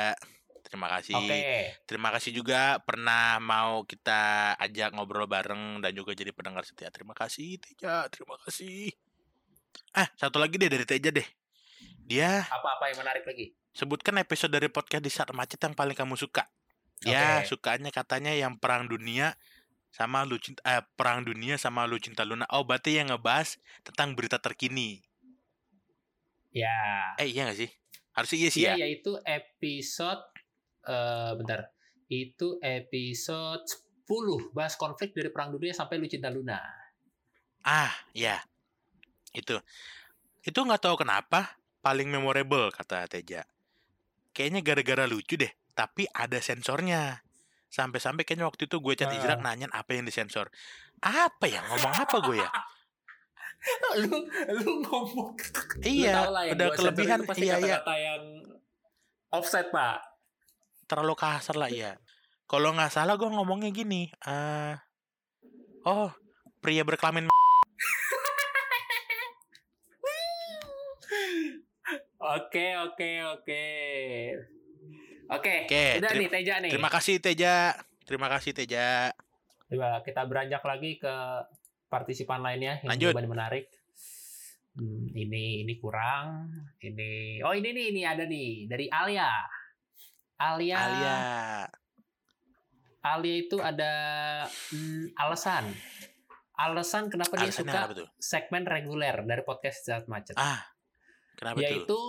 Terima kasih. Oke. Terima kasih juga pernah mau kita ajak ngobrol bareng dan juga jadi pendengar setia. Terima kasih Teja, terima kasih. Ah, satu lagi deh dari Teja deh. Dia Apa-apa yang menarik lagi? sebutkan episode dari podcast di saat macet yang paling kamu suka. Dia Oke. sukanya katanya yang perang dunia sama lu cinta eh, perang dunia sama lu cinta Luna. Oh, berarti yang ngebahas tentang berita terkini. Ya. Eh, iya gak sih? Harusnya iya sih Iya, ya. yaitu episode eh bentar. Itu episode 10 bahas konflik dari perang dunia sampai Lucinta Luna. Ah, ya. Itu. Itu nggak tahu kenapa paling memorable kata Teja. Kayaknya gara-gara lucu deh, tapi ada sensornya. Sampai-sampai kayaknya waktu itu gue chat Ah. Izrak nanyain apa yang disensor. Apa ya? Ngomong apa gue ya? lu lu ngomong Iya, Lu lah udah kelebihan. pasti Iya, iya. kata-kata yang offset, Pak. Terlalu kasar lah, iya. Kalau nggak salah gue ngomongnya gini. eh oh, pria berkelamin Oke, oke, oke. Oke, Oke, udah nih Teja nih. Terima kasih Teja. Terima kasih Teja. Coba kita beranjak lagi ke partisipan lainnya yang Lanjut. menarik. Hmm, ini ini kurang. Ini oh ini nih ini ada nih dari Alia. Alia. Alia. Alia itu ada hmm, alasan. Alasan kenapa dia Alasannya suka apa tuh? segmen reguler dari podcast Zat Macet. Ah, kenapa tuh? Yaitu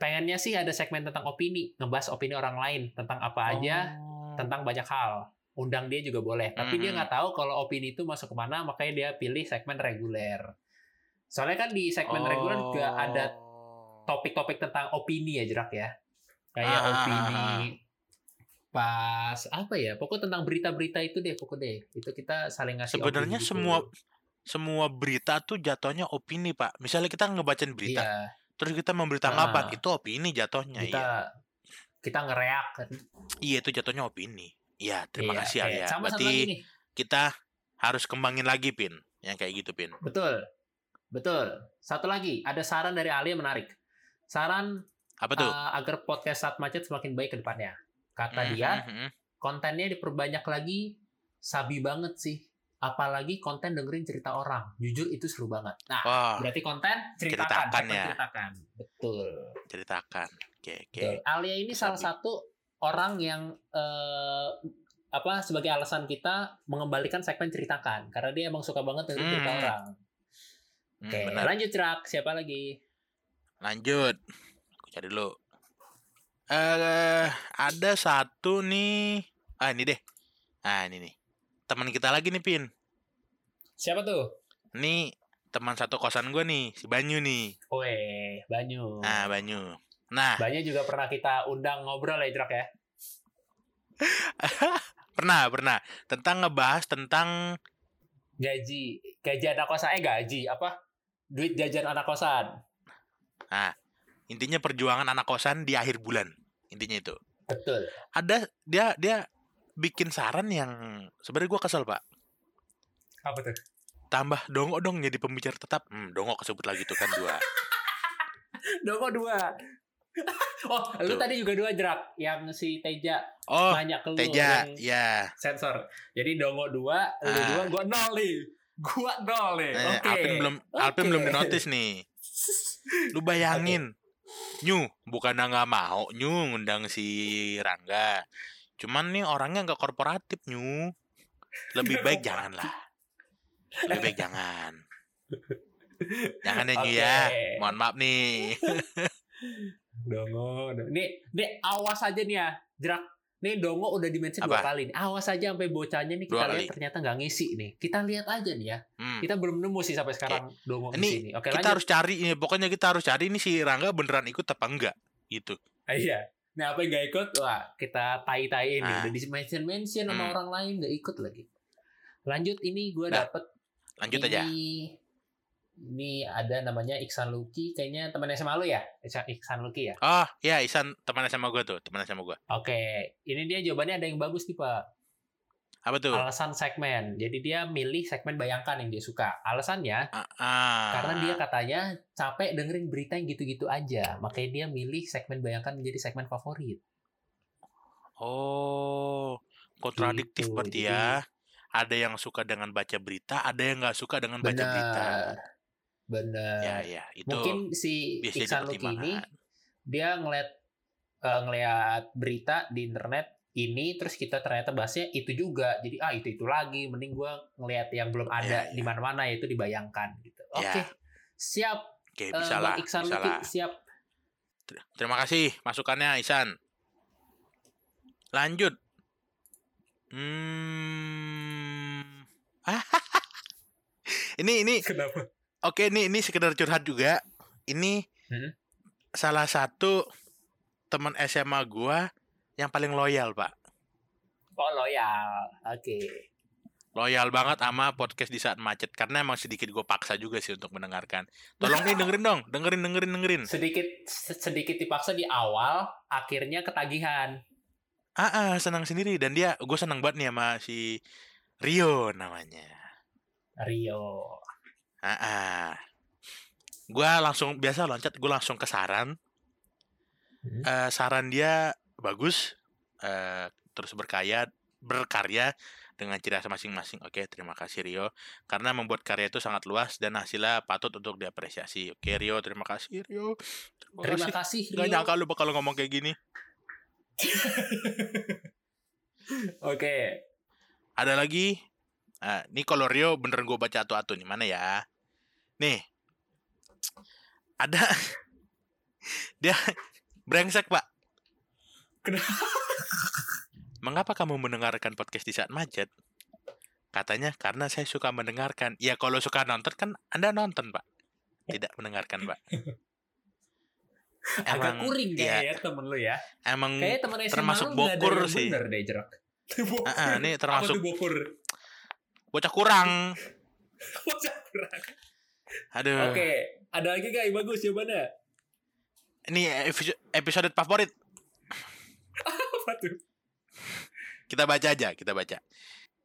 pengennya sih ada segmen tentang opini, ngebahas opini orang lain tentang apa aja, Oh. tentang banyak hal. Undang dia juga boleh, tapi dia Mhm. nggak tahu kalau opini itu masuk ke mana, makanya dia pilih segmen reguler. Soalnya kan di segmen reguler juga ada Oh. topik-topik tentang opini ya jerak ya, kayak Ah, ah, opini ah, ah. pas apa ya, pokok tentang berita-berita itu deh, pokok deh. Itu kita saling ngasih. Sebenarnya opini gitu. semua semua berita tuh jatuhnya opini, Pak. Misalnya kita ngebacain berita, Iya, terus kita memberi Ah. tanggapan, itu opini jatuhnya, kita iya. kita ngereak. Iya, itu jatuhnya opini. Iya, terima Iya, kasih. Alia. Sama Berarti lagi nih. kita harus kembangin lagi, Pin. Yang kayak gitu, Pin. Betul. Betul. Satu lagi, ada saran dari Ali yang menarik. Saran Apa tuh? uh, agar podcast saat macet semakin baik ke depannya. Kata Mhm, dia, mhm. kontennya diperbanyak lagi, sabi banget sih. Apalagi konten dengerin cerita orang. Jujur itu seru banget. Nah, Wah, berarti konten ceritakan, Ceritakan ya. ceritakan. Betul. ceritakan. Oke, oke. Betul. Alia ini salah Sabi. satu orang yang eh, apa sebagai alasan kita mengembalikan segmen ceritakan karena dia emang suka banget cerita Hmm. orang. Hmm, Oke, benar. lanjut Cerak. Siapa lagi? Lanjut. Aku cari dulu. Eh, ada satu nih. Ah ini deh. Ah ini nih. Teman kita lagi nih Pin. Siapa tuh? Ini teman satu kosan gue nih, si Banyu nih. Weh, Banyu. Nah Banyu. Nah Banyu juga pernah kita undang ngobrol ya, Jrak ya. pernah pernah tentang ngebahas tentang Gaji, gaji anak kosan eh gaji apa? Duit jajan anak kosan. intinya perjuangan anak kosan di akhir bulan. Intinya itu. Betul. Ada dia dia bikin saran yang sebenarnya gue kesel pak. Apa tuh? Tambah dongo dong jadi pembicara tetap. Hmm, dongo kesebut lagi tuh kan dua. Dongo dua. oh, lu tadi juga dua Jrak yang si Teja Oh, nanya ke lu Teja, ya. sensor. Jadi dongo dua, lu Ah. dua, gua nol nih. Gua nol nih. Eh, Oke. Alvin belum Alvin Oke. belum dinotis nih. Lu bayangin. Nyu, bukan nggak mau Nyu ngundang si Rangga. Cuman nih orangnya nggak korporatif Nyu. Lebih baik jangan lah. Lebih baik jangan. Jangan ya Nyu ya. Mohon maaf nih. Dongo, dongo. Nih, nih awas aja nih ya, Jrak. Nih Dongo udah dimention dua kali nih. Awas aja sampai bocahnya nih kita lihat ternyata nggak ngisi nih. Kita lihat aja nih ya. Hmm. Kita belum nemu sih sampai sekarang Dongo Ini nih. Oke, Kita lanjut. harus cari ini. Pokoknya kita harus cari ini si Rangga beneran ikut apa enggak gitu. Ah, iya. Nah, apa yang nggak ikut? Wah, kita tai-taiin nih. Ah. Udah di mention mention sama Hmm. orang lain nggak ikut lagi. Lanjut ini gue Dah, dapet Lanjut ini, aja. Ini ada namanya Iksan Luki, kayaknya teman SMA lu ya? Iksan, Iksan Luki ya? Oh, ya Isan teman sama gue tuh, teman sama gue. Oke, ini dia jawabannya ada yang bagus nih Pak. Apa tuh? Alasan segmen. Jadi dia milih segmen bayangkan yang dia suka. Alasannya Ah, ah. karena dia katanya capek dengerin berita yang gitu-gitu aja. Makanya dia milih segmen bayangkan menjadi segmen favorit. Oh, kontradiktif Gitu, berarti jadi- ya. Ada yang suka dengan baca berita, ada yang nggak suka dengan baca berita. Benar. Benar. Ya, ya, itu Mungkin si Iksan Luki ini dia ngeliat eh, ngeliat berita di internet ini terus kita ternyata bahasnya itu juga jadi ah itu itu lagi mending gua ngeliat yang belum ada Ya, di mana-mana yaitu dibayangkan gitu oke Ya. siap Oke, eh, bisa Bang lah, Iksan bisa Luki lah. siap Ter- Terima kasih masukannya Isan. Lanjut. Hmm. ini ini kenapa Oke, ini ini sekedar curhat juga. Ini Hmm. salah satu teman SMA gua yang paling loyal, Pak. oh loyal oke Loyal banget sama podcast di saat macet karena emang sedikit gue paksa juga sih untuk mendengarkan. Tolong nih dengerin dong, dengerin dengerin dengerin. sedikit sedikit dipaksa di awal akhirnya ketagihan Ah, ah, senang sendiri dan dia gue senang banget nih sama si Rio namanya. Rio Ah, ah. Gue langsung biasa loncat, gue langsung ke saran. Hmm. Eh, saran dia bagus, eh, terus berkaya, berkarya dengan ciri khas masing-masing. Oke, terima kasih Rio. Karena membuat karya itu sangat luas dan hasilnya patut untuk diapresiasi. Oke Rio, terima kasih Rio. Terima, terima kasih. kasih Gak Rio nyangka lu bakal ngomong kayak gini. oke Ada lagi. Ah, ini kalau Rio beneran gue baca atu-atu nih mana ya? Nih, ada dia brengsek pak. Kenapa? Mengapa kamu mendengarkan podcast di saat macet? Katanya karena saya suka mendengarkan. Ya kalau suka nonton kan anda nonton pak, tidak mendengarkan pak. agak kuring ya, kayaknya temen lu ya emang Kayaknya temen SMA termasuk bokur sih. bener deh jerak. Bokur. Ah, ah, ini termasuk Apa tuh bokur? bocah kurang. Bocah kurang. Aduh. Oke, ada lagi gak yang bagus jawabannya? Ini episode, favorit. Apa tuh? Kita baca aja, kita baca.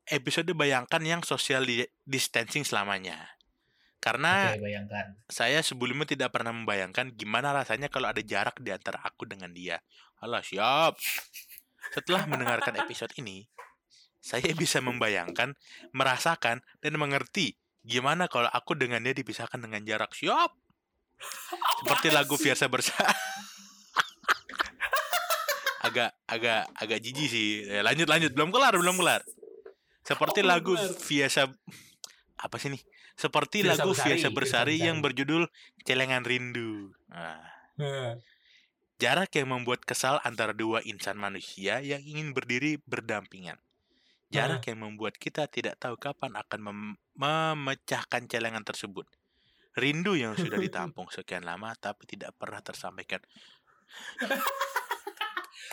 Episode bayangkan yang social di- distancing selamanya. Karena Oke, bayangkan. saya sebelumnya tidak pernah membayangkan gimana rasanya kalau ada jarak di antara aku dengan dia. Alah, siap. Setelah mendengarkan episode ini, saya bisa membayangkan, merasakan, dan mengerti gimana kalau aku dengan dia dipisahkan dengan jarak. Siap. Seperti lagu biasa bersama. agak agak agak jijik sih. Eh, lanjut lanjut, belum kelar, belum kelar. Seperti Oh, lagu biasa apa sih nih? Seperti Firsa lagu Firsa bersari yang berjudul Celengan Rindu. Nah, Nah, Jarak yang membuat kesal antara dua insan manusia yang ingin berdiri berdampingan. Jarak yang membuat kita tidak tahu kapan akan mem- memecahkan celengan tersebut. Rindu yang sudah ditampung sekian lama tapi tidak pernah tersampaikan.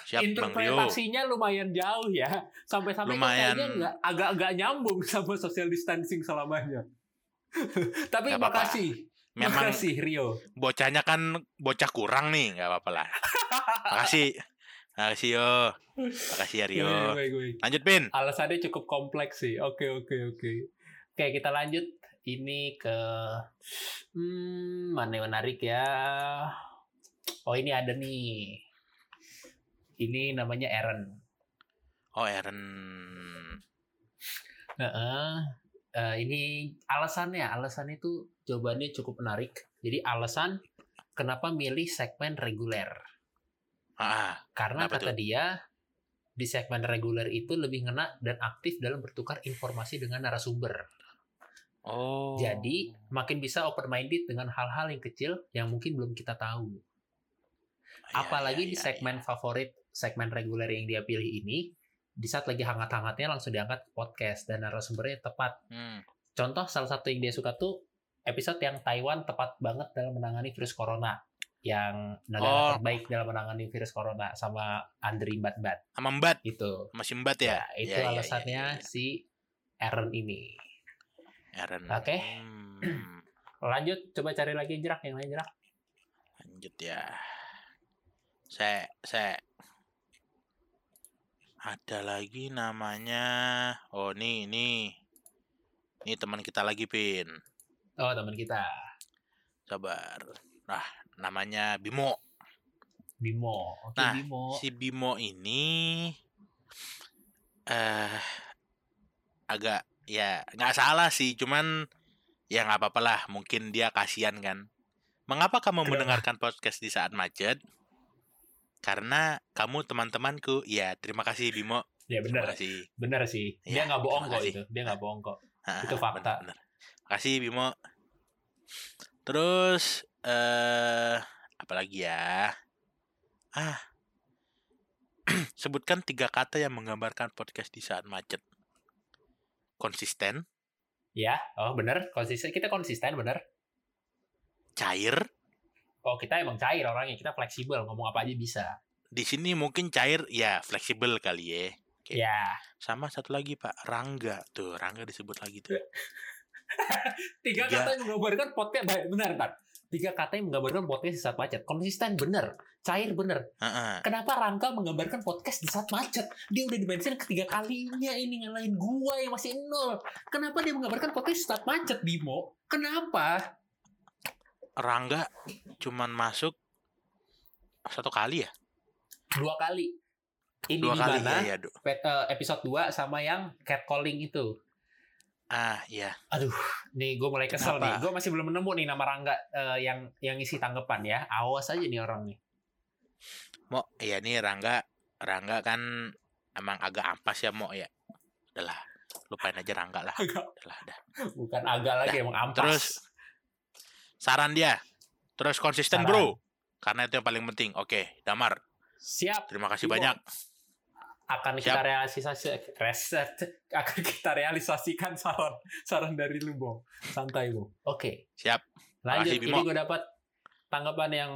Siap Bang Rio. Interpretasinya lumayan jauh ya. Sampai-sampai Lumayan. agak-agak nyambung sama social distancing selamanya. Tapi apa-apa. makasih. Memang Makasih Rio. bocahnya kan bocah kurang nih, nggak apa-apa lah. Makasih. Makasih yo. Makasih ya Rio. Baik, baik, baik. Lanjut Pin. Alasannya cukup kompleks sih. Oke, oke, oke. Oke, kita lanjut. Ini ke hmm, mana yang menarik ya? Oh, ini ada nih. Ini namanya Aaron. Oh Aaron. Heeh. Eh, ini alasannya, alasannya itu jawabannya cukup menarik. Jadi alasan kenapa milih segmen reguler? Ah, Karena kata dia di segmen reguler itu lebih ngena dan aktif dalam bertukar informasi dengan narasumber. oh. Jadi makin bisa open minded dengan hal-hal yang kecil yang mungkin belum kita tahu. Iya, Apalagi iya, di iya, segmen favorit, segmen reguler yang dia pilih ini, di saat lagi hangat-hangatnya langsung diangkat ke podcast dan narasumbernya tepat. Hmm. Contoh salah satu yang dia suka tuh episode yang Taiwan tepat banget dalam menangani virus corona. Yang negara Oh. terbaik dalam menangani virus corona sama Andri Mbak-Mbak Sama Mbak, itu. masih Mbak ya? Ya, itu Iya, iya, iya, alasannya iya, iya. si Aaron ini. Aaron. Oke. Hmm, Lanjut, coba cari lagi jerak yang lain jerak. lanjut ya. Saya, saya. Ada lagi namanya. Oh, nih, nih. Ini teman kita lagi, Pin. Oh, teman kita. Sabar. Nah, namanya Bimo. Bimo. Oke, Nah, Bimo. Si Bimo ini eh agak ya nggak salah sih, cuman ya nggak apa-apa lah. Mungkin dia kasihan kan. Mengapa kamu Kenapa? mendengarkan podcast di saat macet? Karena kamu teman-temanku. Ya, terima kasih Bimo. Ya Terima benar. kasih. Benar sih. Ya, Dia nggak bohong terima kok kasih. itu. Dia nggak bohong kok. Ah, Itu fakta. benar-benar. Makasih Bimo. Terus eh apa lagi ya? Ah. Sebutkan tiga kata yang menggambarkan podcast di saat macet. Konsisten, Ya, oh benar. Konsisten. Kita konsisten benar. cair. Oh, kita emang cair orangnya. Kita fleksibel. Ngomong apa aja bisa. Di sini mungkin cair ya fleksibel kali ya. Oke. Ya. Sama satu lagi Pak, Rangga. Tuh, Rangga disebut lagi tuh. Tiga, Tiga. kata yang menggambarkan podcast. Baik, benar, Tar. Tiga kata yang menggambarkan podcast di saat macet. Konsisten benar. Cair benar. Heeh. Kenapa Rangga menggambarkan podcast di saat macet? Dia udah dimention ketiga kalinya ini ngalahin gua yang masih nol. Kenapa dia menggambarkan podcast di saat macet, Bimo? Kenapa? Rangga cuman masuk satu kali ya? Dua kali. Ini Dua di kali mana? ya, ya. Episode 2 sama yang catcalling itu. Ah, iya. Nih gue mulai kesel Kenapa? nih. Gue masih belum nemu nih nama Rangga eh, yang yang isi tanggapan ya. Awas aja nih orang nih. Mo, iya nih Rangga, Rangga kan emang agak ampas ya Mo ya. Udahlah, lupain aja Rangga lah. Agak. Udahlah, dah. Bukan agak lagi emang ampas. Terus saran dia, terus konsisten Saran. bro, karena itu yang paling penting. Oke, Damar, siap terima kasih Bimo. banyak. Akan Siap. kita realisasi reset akan kita realisasikan saran saran dari lu Bong. Santai Bong. Oke. Siap. Lanjut Makasih, ini gue dapat tanggapan yang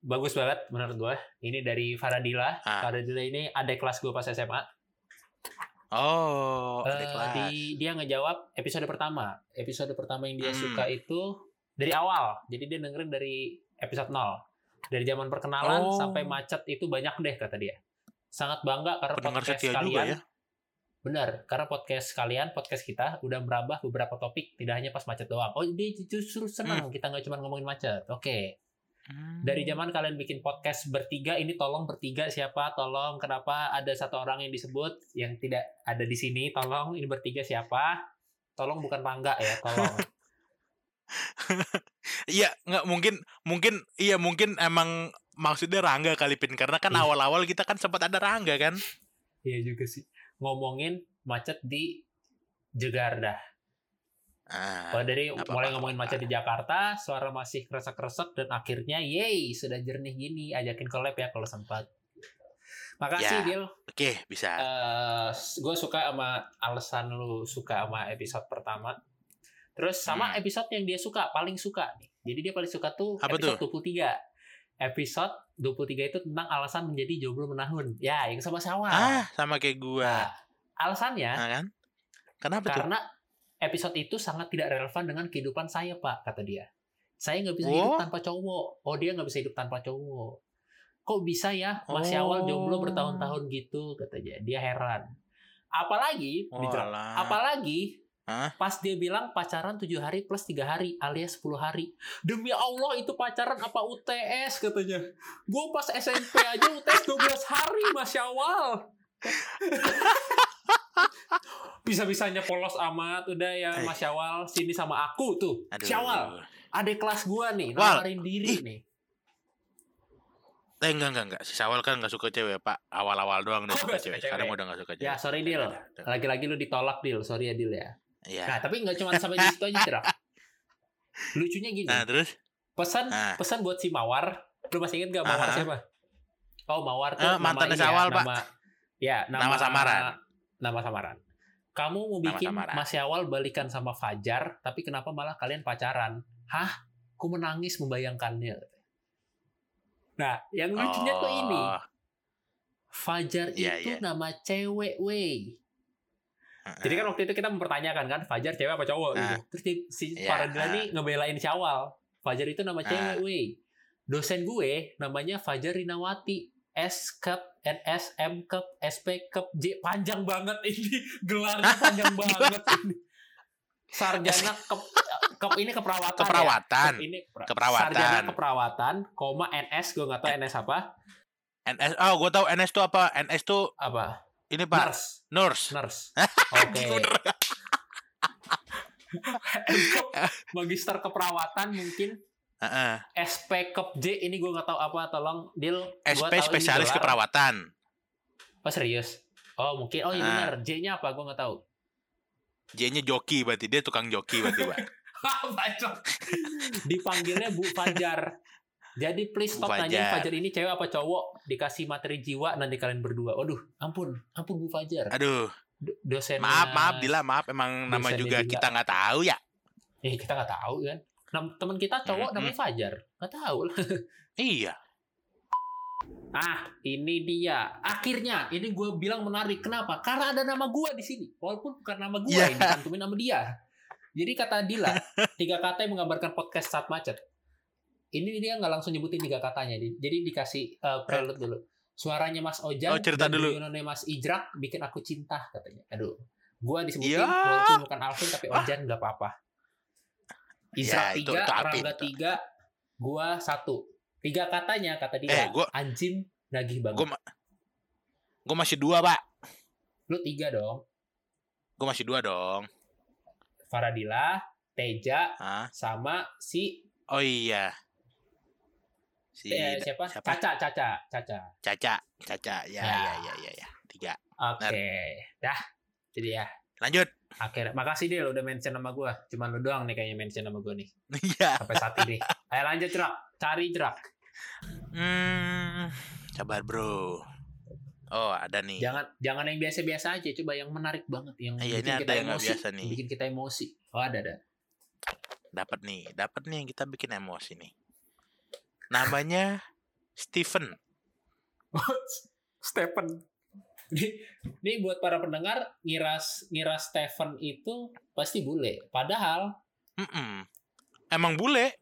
bagus banget menurut gue. Ini dari Faradila. Ah. Faradila ini adik kelas gue pas SMA. Oh, Eh, ada kelas. di- dia ngejawab episode pertama. Episode pertama yang dia Hmm. suka itu dari awal. Jadi dia dengerin dari episode 0. Dari zaman perkenalan Oh. sampai macet itu banyak deh kata dia. Sangat bangga karena Pendengar podcast setia juga kalian ya. Benar, karena podcast kalian, podcast kita udah merambah beberapa topik, tidak hanya pas macet doang. Oh, dia justru senang kita nggak cuma ngomongin macet. Oke. Hmm. Dari zaman kalian bikin podcast bertiga, ini tolong bertiga siapa? Tolong kenapa ada satu orang yang disebut yang tidak ada di sini? Tolong ini bertiga siapa? Tolong bukan Rangga ya, tolong. Iya, nggak mungkin mungkin iya mungkin emang maksudnya Rangga kali Pin karena kan Iya. awal-awal kita kan sempat ada Rangga kan. Iya juga sih. Ngomongin macet di Jakarta. Ah, Kalau dari apa-apa, mulai ngomongin macet di Jakarta, suara masih kresek-kresek dan akhirnya yay sudah jernih gini. Ajakin collab ya kalau sempat. Makasih Ya. Dil. Oke, bisa. Eh, gue suka sama alasan lu suka sama episode pertama. Terus sama Hmm. episode yang dia suka, paling suka nih. Jadi dia paling suka tuh Apa episode 23. Episode 23 itu tentang alasan menjadi jomblo menahun. Ya, yang sama Syawal. ah, sama kayak gua. Nah, alasannya Nah, kan? Kenapa tuh? karena episode itu sangat tidak relevan dengan kehidupan saya, Pak, kata dia. Saya nggak bisa Oh. hidup tanpa cowok. Oh, dia nggak bisa hidup tanpa cowok. Kok bisa ya masih awal jomblo Oh. bertahun-tahun gitu, katanya. Dia heran. Apalagi, Oh, apalagi Hah? pas dia bilang pacaran 7 hari plus 3 hari alias 10 hari. Demi Allah itu pacaran apa UTS katanya. Gue pas SMP aja UTS 12 hari Masya Allah. Bisa-bisanya polos amat udah ya Eh. Mas Syawal sini sama aku tuh. Aduh. Syawal, adek kelas gua nih nawarin diri Ih. nih. Eh enggak enggak enggak. Si Sawal kan enggak suka cewek, Pak. Awal-awal doang dia Oh, suka suka cewek. Sekarang cewek. udah enggak suka cewek. Ya sorry Dil. Lagi-lagi lu ditolak Dil. Sorry ya Dil ya. Iya. Nah tapi nggak cuma sampai di situ aja Drak. Lucunya gini. Nah, terus pesan Nah. pesan buat si Mawar lu masih inget gak Mawar Aha. siapa oh Mawar tuh Eh, nama mantannya ini ya, Syawal, Pak. nama ya nama, Nama samaran. nama samaran kamu mau bikin. Mas Syawal balikan sama Fajar tapi kenapa malah kalian pacaran hah ku menangis membayangkannya nah yang lucunya tuh ini Oh, Fajar Iya, itu iya. nama cewek wey heeh. jadi kan waktu itu kita mempertanyakan kan Fajar cewek apa cowok gitu. Ah. Terus di- si Iya, Faradila ah. nih ngebelain Syawal. Fajar itu nama cewek, wey. Dosen gue namanya Fajar Rinawati. S Cup, NS, M Cup, SP Cup, J panjang banget ini gelarnya panjang banget ini. Sarjana ke, Cup ini keperawatan. ya? Keperawatan. Cup ini kepera- Keperawatan. Sarjana keperawatan, koma NS gue nggak tahu NS apa. NS oh gue tahu NS tuh apa NS tuh Apa? Ini pak. Nurse. nurse. Nurse. Oke. Cup magister keperawatan mungkin. Heeh. SP Cup J ini gue nggak tahu apa tolong deal SP spesialis keperawatan. Oh serius? Oh mungkin oh iya Ah. benar J nya apa? Gue nggak tahu. J-nya joki berarti dia tukang joki berarti pak. Dipanggilnya Bu Fajar jadi please stop nanyain Fajar. Fajar ini cewek apa cowok dikasih materi jiwa nanti kalian berdua waduh ampun ampun Bu Fajar aduh Do- dosennya maaf maaf Dila maaf emang nama juga juga. kita nggak tahu ya eh kita nggak tahu kan Nam- teman kita cowok Mm-mm. namanya Fajar nggak tahu lah iya Ah, ini dia. Akhirnya, ini gue bilang menarik. Kenapa? Karena ada nama gue di sini. Walaupun bukan nama gue, Iya. ini cantumin nama dia. Jadi kata Dila, tiga kata yang menggambarkan podcast saat macet. Ini dia nggak langsung nyebutin tiga katanya. Di- Jadi dikasih uh, prelude dulu. Suaranya Mas Ojan Oh, cerita dulu. Mas Ijrak bikin aku cinta katanya. Aduh, gue disebutin Iya. walaupun bukan Alvin tapi. Ojan nggak apa-apa. Ya, Ijrak itu- tiga, itu Rangga itu. tiga, gua satu. Tiga katanya kata dia. Eh, gua- anjing nagih banget. gue gue masih dua pak Lu tiga dong. gue masih dua dong Faradila, Teja, Hah? sama si oh iya si eh, siapa? siapa? Caca, Caca, Caca. Caca Caca ya Ya. ya ya ya, ya. tiga Oke, dah. Jadi ya. lanjut Akhirnya, makasih Dil udah mention nama gua. Cuman lu doang nih kayaknya mention nama gua nih. iya Sampai saat ini. Ayo lanjut, Jerak. Cari Jerak. hmm sabar bro oh ada nih Jangan jangan yang biasa-biasa aja, coba yang menarik banget, yang iya, ini bikin ada kita yang emosi, biasa nih. bikin kita emosi. Oh, ada ada. dapat nih dapat nih yang kita bikin emosi nih namanya Steven Stephen. Ini, ini buat para pendengar ngira ngira Stephen itu pasti bule. Padahal Mm-mm. emang bule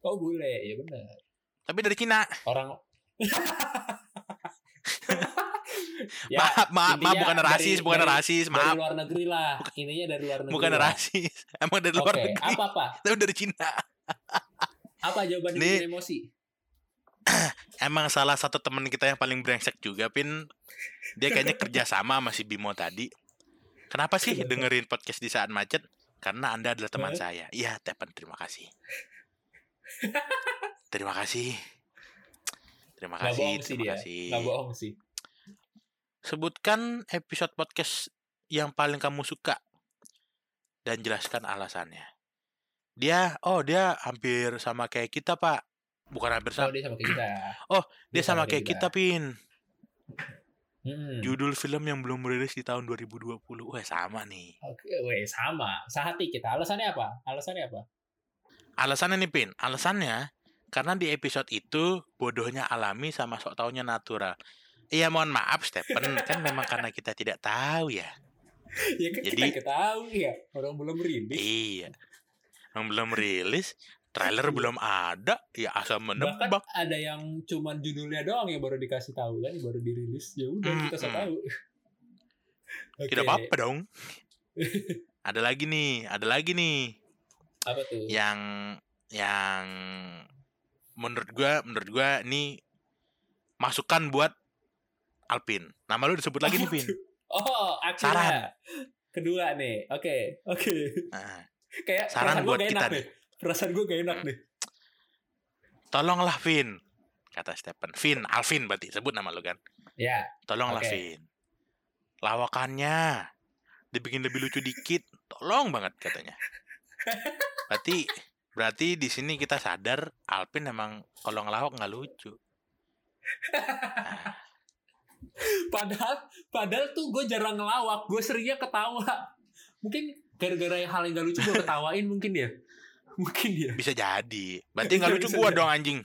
oh bule, ya benar. tapi dari Cina Orang maaf maaf maaf Ya, intinya bukan dari- rasis bukan dari- rasis Dari maaf luar negeri lah. Ininya dari luar negeri. bukan lah. rasis emang dari luar Oke, negeri apa apa? tapi dari Cina Apa jawaban bikin emosi? emang salah satu teman kita yang paling brengsek juga pin dia kayaknya kerja sama sama si Bimo tadi kenapa sih Kenapa? dengerin podcast di saat macet karena anda adalah teman Hah? saya iya Tepen terima kasih terima kasih terima kasih bohong terima dia. kasih bohong sih. sebutkan episode podcast yang paling kamu suka dan jelaskan alasannya. Dia, oh dia hampir sama kayak kita pak, bukan hampir Oh, sama, dia sama kayak kita. Oh, dia Dia sama sama kayak kayak kita pin. Hmm. Judul film yang belum rilis di tahun 2020, wah sama nih. Oke, weh sama. Sehati kita. Alasannya apa? Alasannya apa? Alasannya nih pin, alasannya karena di episode itu bodohnya alami sama sok taunya natural. Iya mohon maaf Stephen, kan memang karena kita tidak tahu ya. ya kan Jadi- kita ketahui ya. Orang belum rilis. Iya. Yang belum rilis, trailer belum ada, ya asal Bahkan menebak. ada yang cuman judulnya doang yang baru dikasih tahu kan, baru dirilis. Ya udah kita so Mm-mm. tahu. Tidak Oke. apa-apa dong. ada lagi nih, ada lagi nih Apa tuh? yang yang menurut gua menurut gua ini masukan buat Alpin. Nama lu disebut lagi nih, Apa Pin. Oh, akhirnya. Saran. Kedua nih. Oke, oke. Nah, Kayak Saran buat kita nih. Perasaan gue gak enak Hmm. deh. tolonglah Vin, kata Stephen. Vin, Alvin berarti sebut nama lu kan. Ya, Tolonglah Oke. Vin. Lawakannya dibikin lebih lucu dikit. Tolong banget katanya. Berarti berarti di sini kita sadar Alvin emang kalau ngelawak nggak lucu. padahal padahal tuh gue jarang ngelawak. Gue seringnya ketawa. Mungkin gara-gara hal yang gak lucu gue ketawain mungkin ya. Mungkin ya. Bisa jadi. Berarti nggak lucu jadi. dong anjing.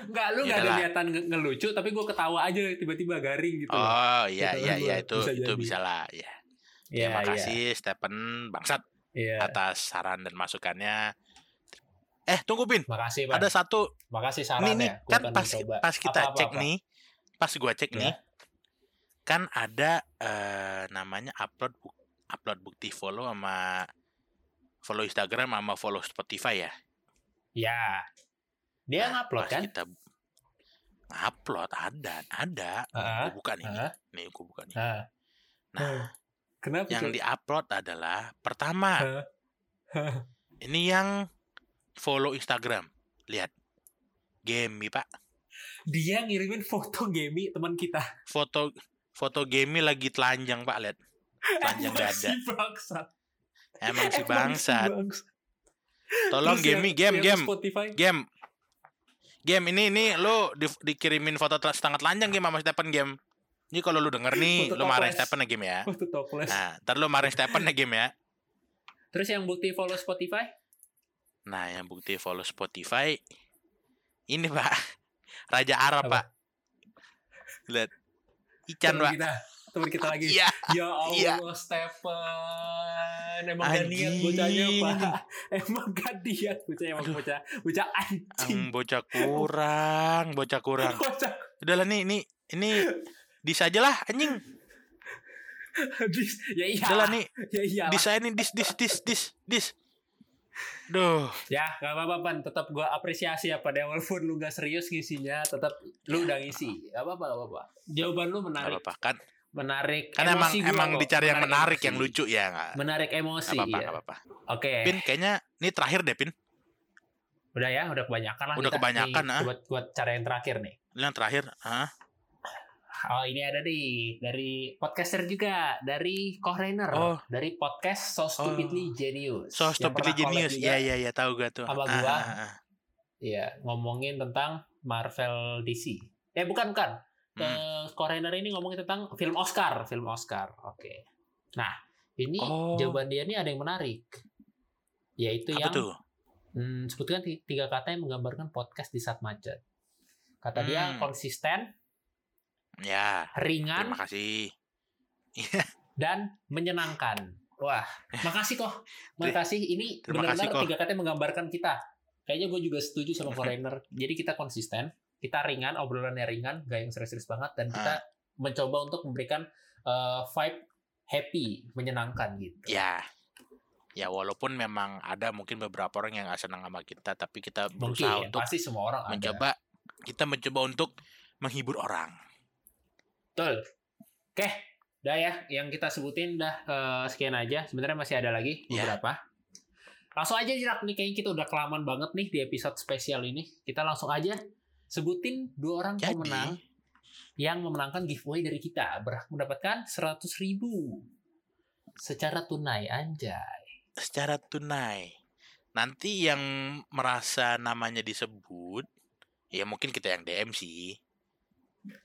Enggak, lu Ya gak ada niatan nge- ngelucu, tapi gue ketawa aja tiba-tiba garing gitu. loh. Oh iya Gitu iya iya itu Bisa itu jadi. bisa lah ya. Iya, Terima kasih Stephen Bangsat Iya. atas saran dan masukannya. Eh tunggu Pin, Makasih, Pak. ada satu Makasih nih sarannya. nih Gua kan pas mencoba. pas kita Apa-apa, cek apa? nih, pas gua cek Ya. nih, kan ada eh, namanya upload upload bukti follow sama follow Instagram sama follow Spotify ya. Ya. Dia Nah, ngupload kan? Kita ngupload ada ada. Heeh. Gua buka nih, Heeh. nih gua buka nih. Heeh. Nah, Kenapa? yang diupload adalah pertama Heeh. Heeh. ini yang follow Instagram. Lihat. Game Pak. Dia ngirimin foto Gemi teman kita. Foto foto Game lagi telanjang Pak, lihat. Telanjang dada. bangsat. Emang si bangsat. Tolong Terus game game game Spotify. game. Game ini ini lu di, dikirimin foto setengah telanjang game sama Stephen game. Ini kalau lu denger nih, lu marahin. Stephen ya game ya. Nah, ntar lu marahin Stephen ya game ya. Terus yang bukti follow Spotify? Nah, yang bukti follow Spotify ini Pak. Raja Arab Apa? Pak. Lihat. Ican Pak. Teman kita lagi. Iya. Ya Iya. Allah, Stephen. Emang gak niat bocahnya, Pak. Emang gak niat bocahnya. Emang bocah, bocah anjing. Ang bocah kurang, bocah kurang. Bocah Udahlah nih, ini ini dis aja lah anjing. dis. Ya iya. Udahlah nih, Ya iya. dis aja nih, dis dis dis dis dis. Duh, Ya, gak apa-apa, Pan. Tetap gue apresiasi ya pada walaupun lu gak serius ngisinya, tetap lu udah ngisi. Gak apa-apa, gak apa-apa. Jawaban lu menarik, apa-apa kan? Menarik Kan emang emosi gua emang kok. dicari yang menarik, emosi. yang lucu ya nggak? Menarik emosi, apa-apa, ya. apa-apa. Oke. Pin, kayaknya ini terakhir deh, Pin. Udah ya, udah kebanyakan lah Udah kita. kebanyakan, Nih, ah. Buat, buat cara yang terakhir nih. Ini yang terakhir, ah, Oh ini ada nih dari podcaster juga dari Kohrainer Oh. dari podcast So Stupidly Genius. so stupidly genius. Iya iya iya, tahu gak tuh? Sama Ah, gua. ah, ah. Iya ngomongin tentang Marvel DC. Eh bukan bukan. Hmm. Ini ngomongin tentang film Oscar, film Oscar. Oke. Nah ini Oh. jawaban dia ini ada yang menarik, yaitu Apa yang tuh? hmm, sebutkan ti- tiga kata yang menggambarkan podcast di saat macet. Kata dia Hmm. konsisten, Ya, ringan, terima kasih. dan menyenangkan. Wah, makasih kok. Makasih. Ini benar-benar tiga kata yang menggambarkan kita. Kayaknya gue juga setuju sama foreigner. Jadi kita konsisten, kita ringan, obrolannya ringan, gak yang serius-serius banget, dan kita Ah. mencoba untuk memberikan uh, vibe happy, menyenangkan gitu. Ya, ya walaupun memang ada mungkin beberapa orang yang nggak senang sama kita, tapi kita Mungkin berusaha untuk pasti semua orang ada. mencoba, kita mencoba untuk menghibur orang. Betul. Oke, udah ya. Yang kita sebutin udah eh, sekian aja. Sebenarnya masih ada lagi Ya. beberapa. Langsung aja Jirak nih kayaknya kita udah kelamaan banget nih di episode spesial ini. Kita langsung aja sebutin dua orang Jadi, pemenang yang memenangkan giveaway dari kita berhak mendapatkan 100.000 ribu. secara tunai anjay. secara tunai. Nanti yang merasa namanya disebut, ya mungkin kita yang DM sih.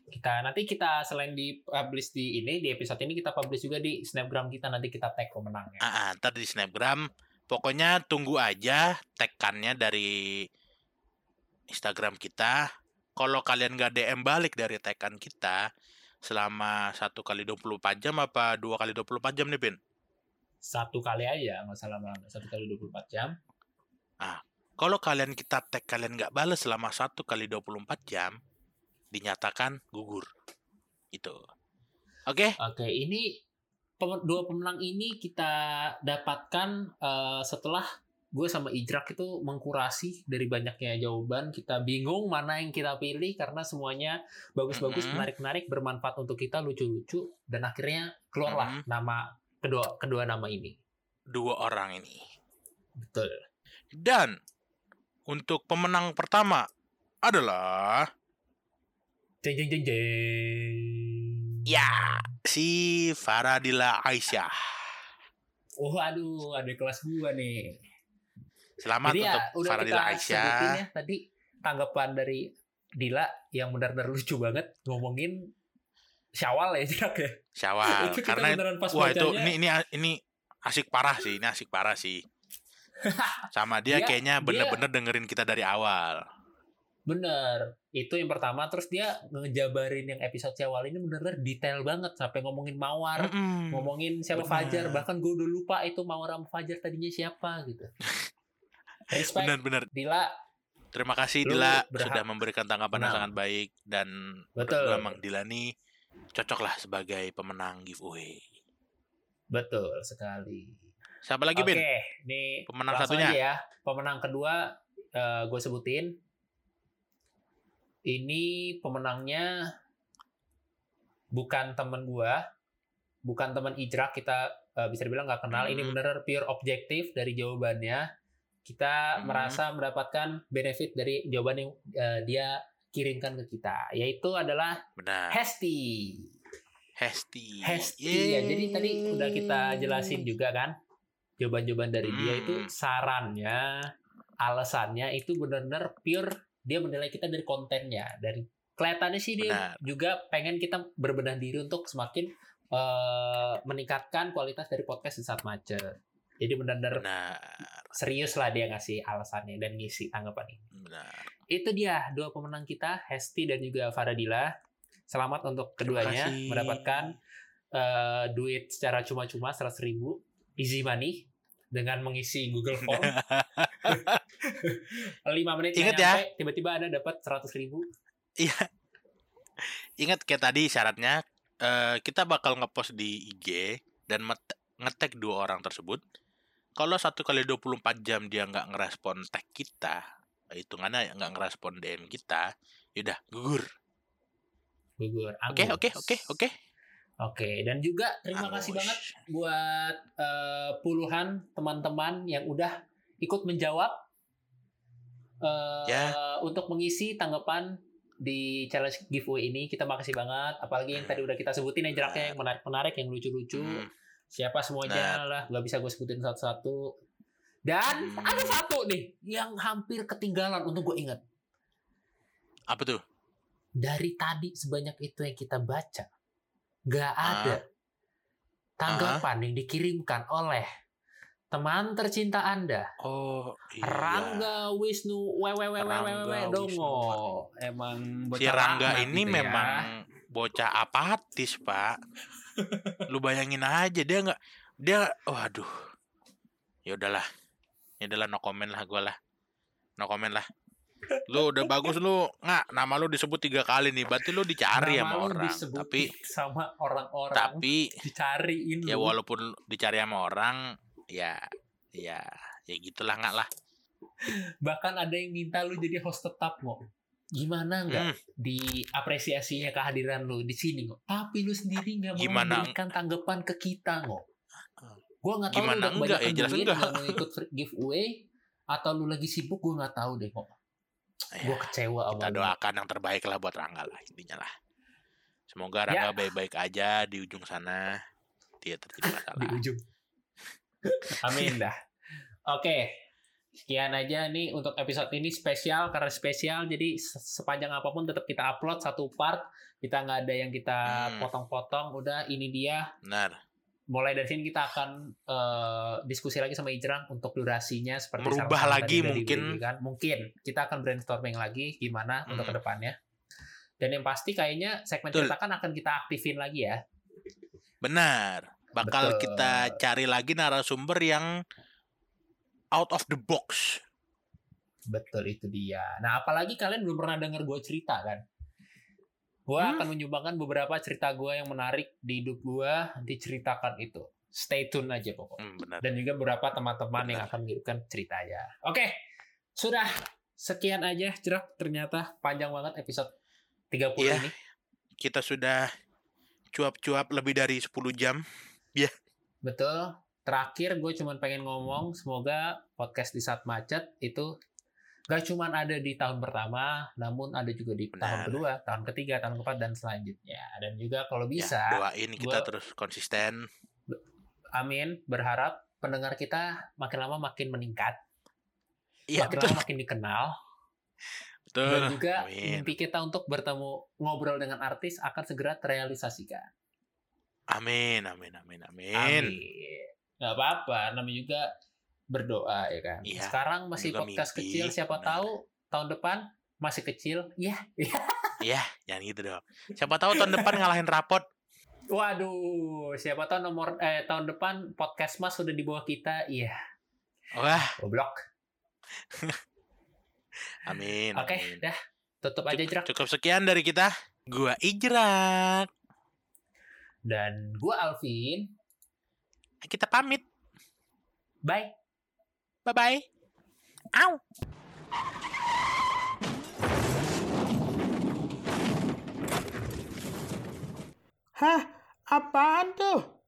Kita nanti kita selain di publish di ini di episode ini kita publish juga di Snapgram kita nanti kita tag pemenangnya. Ah, ah, ntar di Snapgram, pokoknya tunggu aja tagkannya dari Instagram kita. Kalau kalian gak DM balik dari tagkan kita selama satu kali 24 jam apa dua kali 24 jam nih, Pin? Satu kali aja nggak salah lama satu kali 24 jam. Kalau kalian kita tag kalian nggak balas selama satu kali 24 jam, dinyatakan gugur. Itu. Oke? Oke, ini pem- dua pemenang ini kita dapatkan eh, setelah gue sama Ijrak itu mengkurasi dari banyaknya jawaban. Kita bingung mana yang kita pilih karena semuanya bagus-bagus, menarik-menarik, bermanfaat untuk kita, lucu-lucu, dan akhirnya keluarlah nama kedua kedua nama ini. Dua orang ini. Betul. Dan untuk pemenang pertama adalah Jeng jeng jeng jeng. ya si Faradila Aisyah. Oh aduh, ada kelas gua nih. Selamat Jadi ya untuk udah kita Faradila sebutin Aisyah. ya tadi tanggapan dari Dila yang benar-benar lucu banget ngomongin Syawal ya Jack ya. Syawal itu kita karena pas wah itu bacanya, ini ini ini asik parah sih, ini asik parah sih. Sama dia, Dia- kayaknya dia- bener-bener dengerin kita dari awal. bener. Itu yang pertama terus dia ngejabarin yang episode Syawal ini bener-bener detail banget sampai ngomongin Mawar, Mm-mm. ngomongin siapa bener. Fajar, bahkan gue udah lupa itu Mawar sama Fajar tadinya siapa gitu. Respect Bener-bener. Dila, Terima kasih Lu Dila berhak sudah memberikan tanggapan yang menang. sangat baik dan Betul. menurut gua emang Dila nih cocok lah sebagai pemenang giveaway. betul sekali. Siapa lagi, Oke, Bin? nih Pemenang satunya. ya. Pemenang kedua gue sebutin. Ini pemenangnya bukan temen gue, bukan teman Ijrak kita eh, bisa dibilang nggak kenal. Ini Hmm. bener pure objektif dari jawabannya. Kita Hmm. merasa mendapatkan benefit dari jawaban yang eh, dia kirimkan ke kita, yaitu adalah Benar. Hesti. Hesti. Hesti ya. Jadi tadi udah kita jelasin juga kan jawaban-jawaban dari dia itu Hmm. sarannya, alasannya itu benar-benar pure dia menilai kita dari kontennya, dari kelihatannya sih dia Benar. juga pengen kita berbenah diri untuk semakin eh, meningkatkan kualitas dari podcast di saat macet. Jadi benar-benar Benar. serius lah dia ngasih alasannya dan ngisi tanggapan ini. Benar. Itu dia dua pemenang kita, Hesti dan juga Faradila. Selamat untuk keduanya mendapatkan eh, duit secara cuma-cuma 100 ribu easy money dengan mengisi Google Form 5 menit Ingat ya. tiba-tiba Anda dapat 100 ribu Iya. Ingat kayak tadi syaratnya eh, kita bakal ngepost di IG dan ngetag dua orang tersebut. Kalau satu kali 24 jam dia nggak ngerespon tag kita, hitungannya nggak ngerespon DM kita, yaudah gugur. gugur Oke oke oke oke. Oke, dan juga terima kasih Angus. banget buat eh, puluhan teman-teman yang udah ikut menjawab eh, Ya. untuk mengisi tanggapan di challenge giveaway ini. Kita makasih banget, apalagi yang tadi udah kita sebutin yang jaraknya yang menarik-menarik, yang lucu-lucu. Hmm, Siapa semuanya lah, nggak bisa gue sebutin satu-satu. Dan Hmm. ada satu nih yang hampir ketinggalan untuk gue ingat. apa tuh? Dari tadi sebanyak itu yang kita baca, nggak Ah. ada tanggapan yang dikirimkan oleh teman tercinta Anda, Oh iya. Rangga Wisnu Rangga wewewewewewe Wisnu. dongo. Emang Si bocah Rangga laknat ini gitu ya. memang bocah apatis pak. Lu bayangin aja dia nggak dia, waduh. Ya udahlah, ya udahlah no comment lah gue lah, no comment lah. Lu udah bagus lu nggak nama lu disebut tiga kali nih, berarti lu dicari Nama sama lu orang. Tapi sama orang-orang tapi dicariin ya walaupun dicari sama orang, ya ya ya gitulah nggak lah. bahkan ada yang minta lu jadi host tetap kok gimana nggak Hmm, diapresiasinya kehadiran lu di sini kok tapi lu sendiri nggak mau memberikan tanggapan ke kita kok gua nggak tahu Gimana lu udah enggak? Ya, kebanyakan jelas enggak. nggak mau ikut giveaway atau lu lagi sibuk gua nggak tahu deh kok ya, gua kecewa kita lu. doakan yang terbaik lah buat Rangga lah intinya lah. Semoga Ya. Rangga baik-baik aja di ujung sana. ya terjadi di masalah. ujung. Amin dah. Oke, sekian aja nih untuk episode ini spesial karena spesial jadi se- sepanjang apa pun tetap kita upload satu part kita nggak ada yang kita Hmm. potong-potong udah ini dia Benar. mulai dari sini kita akan eh, diskusi lagi sama Ijrang untuk durasinya seperti Merubah lagi mungkin. diberikan. mungkin kita akan brainstorming lagi gimana untuk Hmm. ke depannya dan yang pasti kayaknya segmen Betul. cetakan akan kita aktifin lagi ya Benar. Bakal Betul. kita cari lagi narasumber yang out of the box. Betul itu dia. Nah, apalagi kalian belum pernah dengar gue cerita kan? Gue Hmm. akan menyumbangkan beberapa cerita gue yang menarik di hidup gue. Nanti ceritakan itu. Stay tune aja pokoknya. Hmm, benar. Dan juga beberapa teman-teman yang akan mengirimkan ceritanya. Oke, sudah sekian aja. Jerak ternyata panjang banget episode 30 Iya. ini. Kita sudah cuap-cuap lebih dari 10 jam. Betul. Terakhir gue cuman pengen ngomong semoga podcast di saat macet itu gak cuman ada di tahun pertama, namun ada juga di tahun Benar. kedua, tahun ketiga, tahun keempat dan selanjutnya. Dan juga kalau Ya, bisa, doain kita gua- terus konsisten. amin, berharap pendengar kita makin lama makin meningkat, Iya, makin betul. lama makin dikenal, Betul. dan juga Amin. mimpi kita untuk bertemu ngobrol dengan artis akan segera terrealisasikan. Amin, amin, amin, amin. Amin. Gak apa-apa, namanya juga berdoa ya kan. Iya, Sekarang masih podcast mimpi, kecil, siapa benar. tahu tahun depan masih kecil. Iya. Ya, jangan gitu dong. Siapa tahu tahun depan ngalahin rapot. Waduh, siapa tahu nomor eh tahun depan podcast Mas sudah di bawah kita. Iya, Wah, goblok. amin. Oke, amin. dah. Tutup aja jerak. Cukup sekian dari kita. Gua Ijrak. Dan gua Alvin. Kita pamit. Bye. Bye-bye. Au. Hah? Apaan tuh?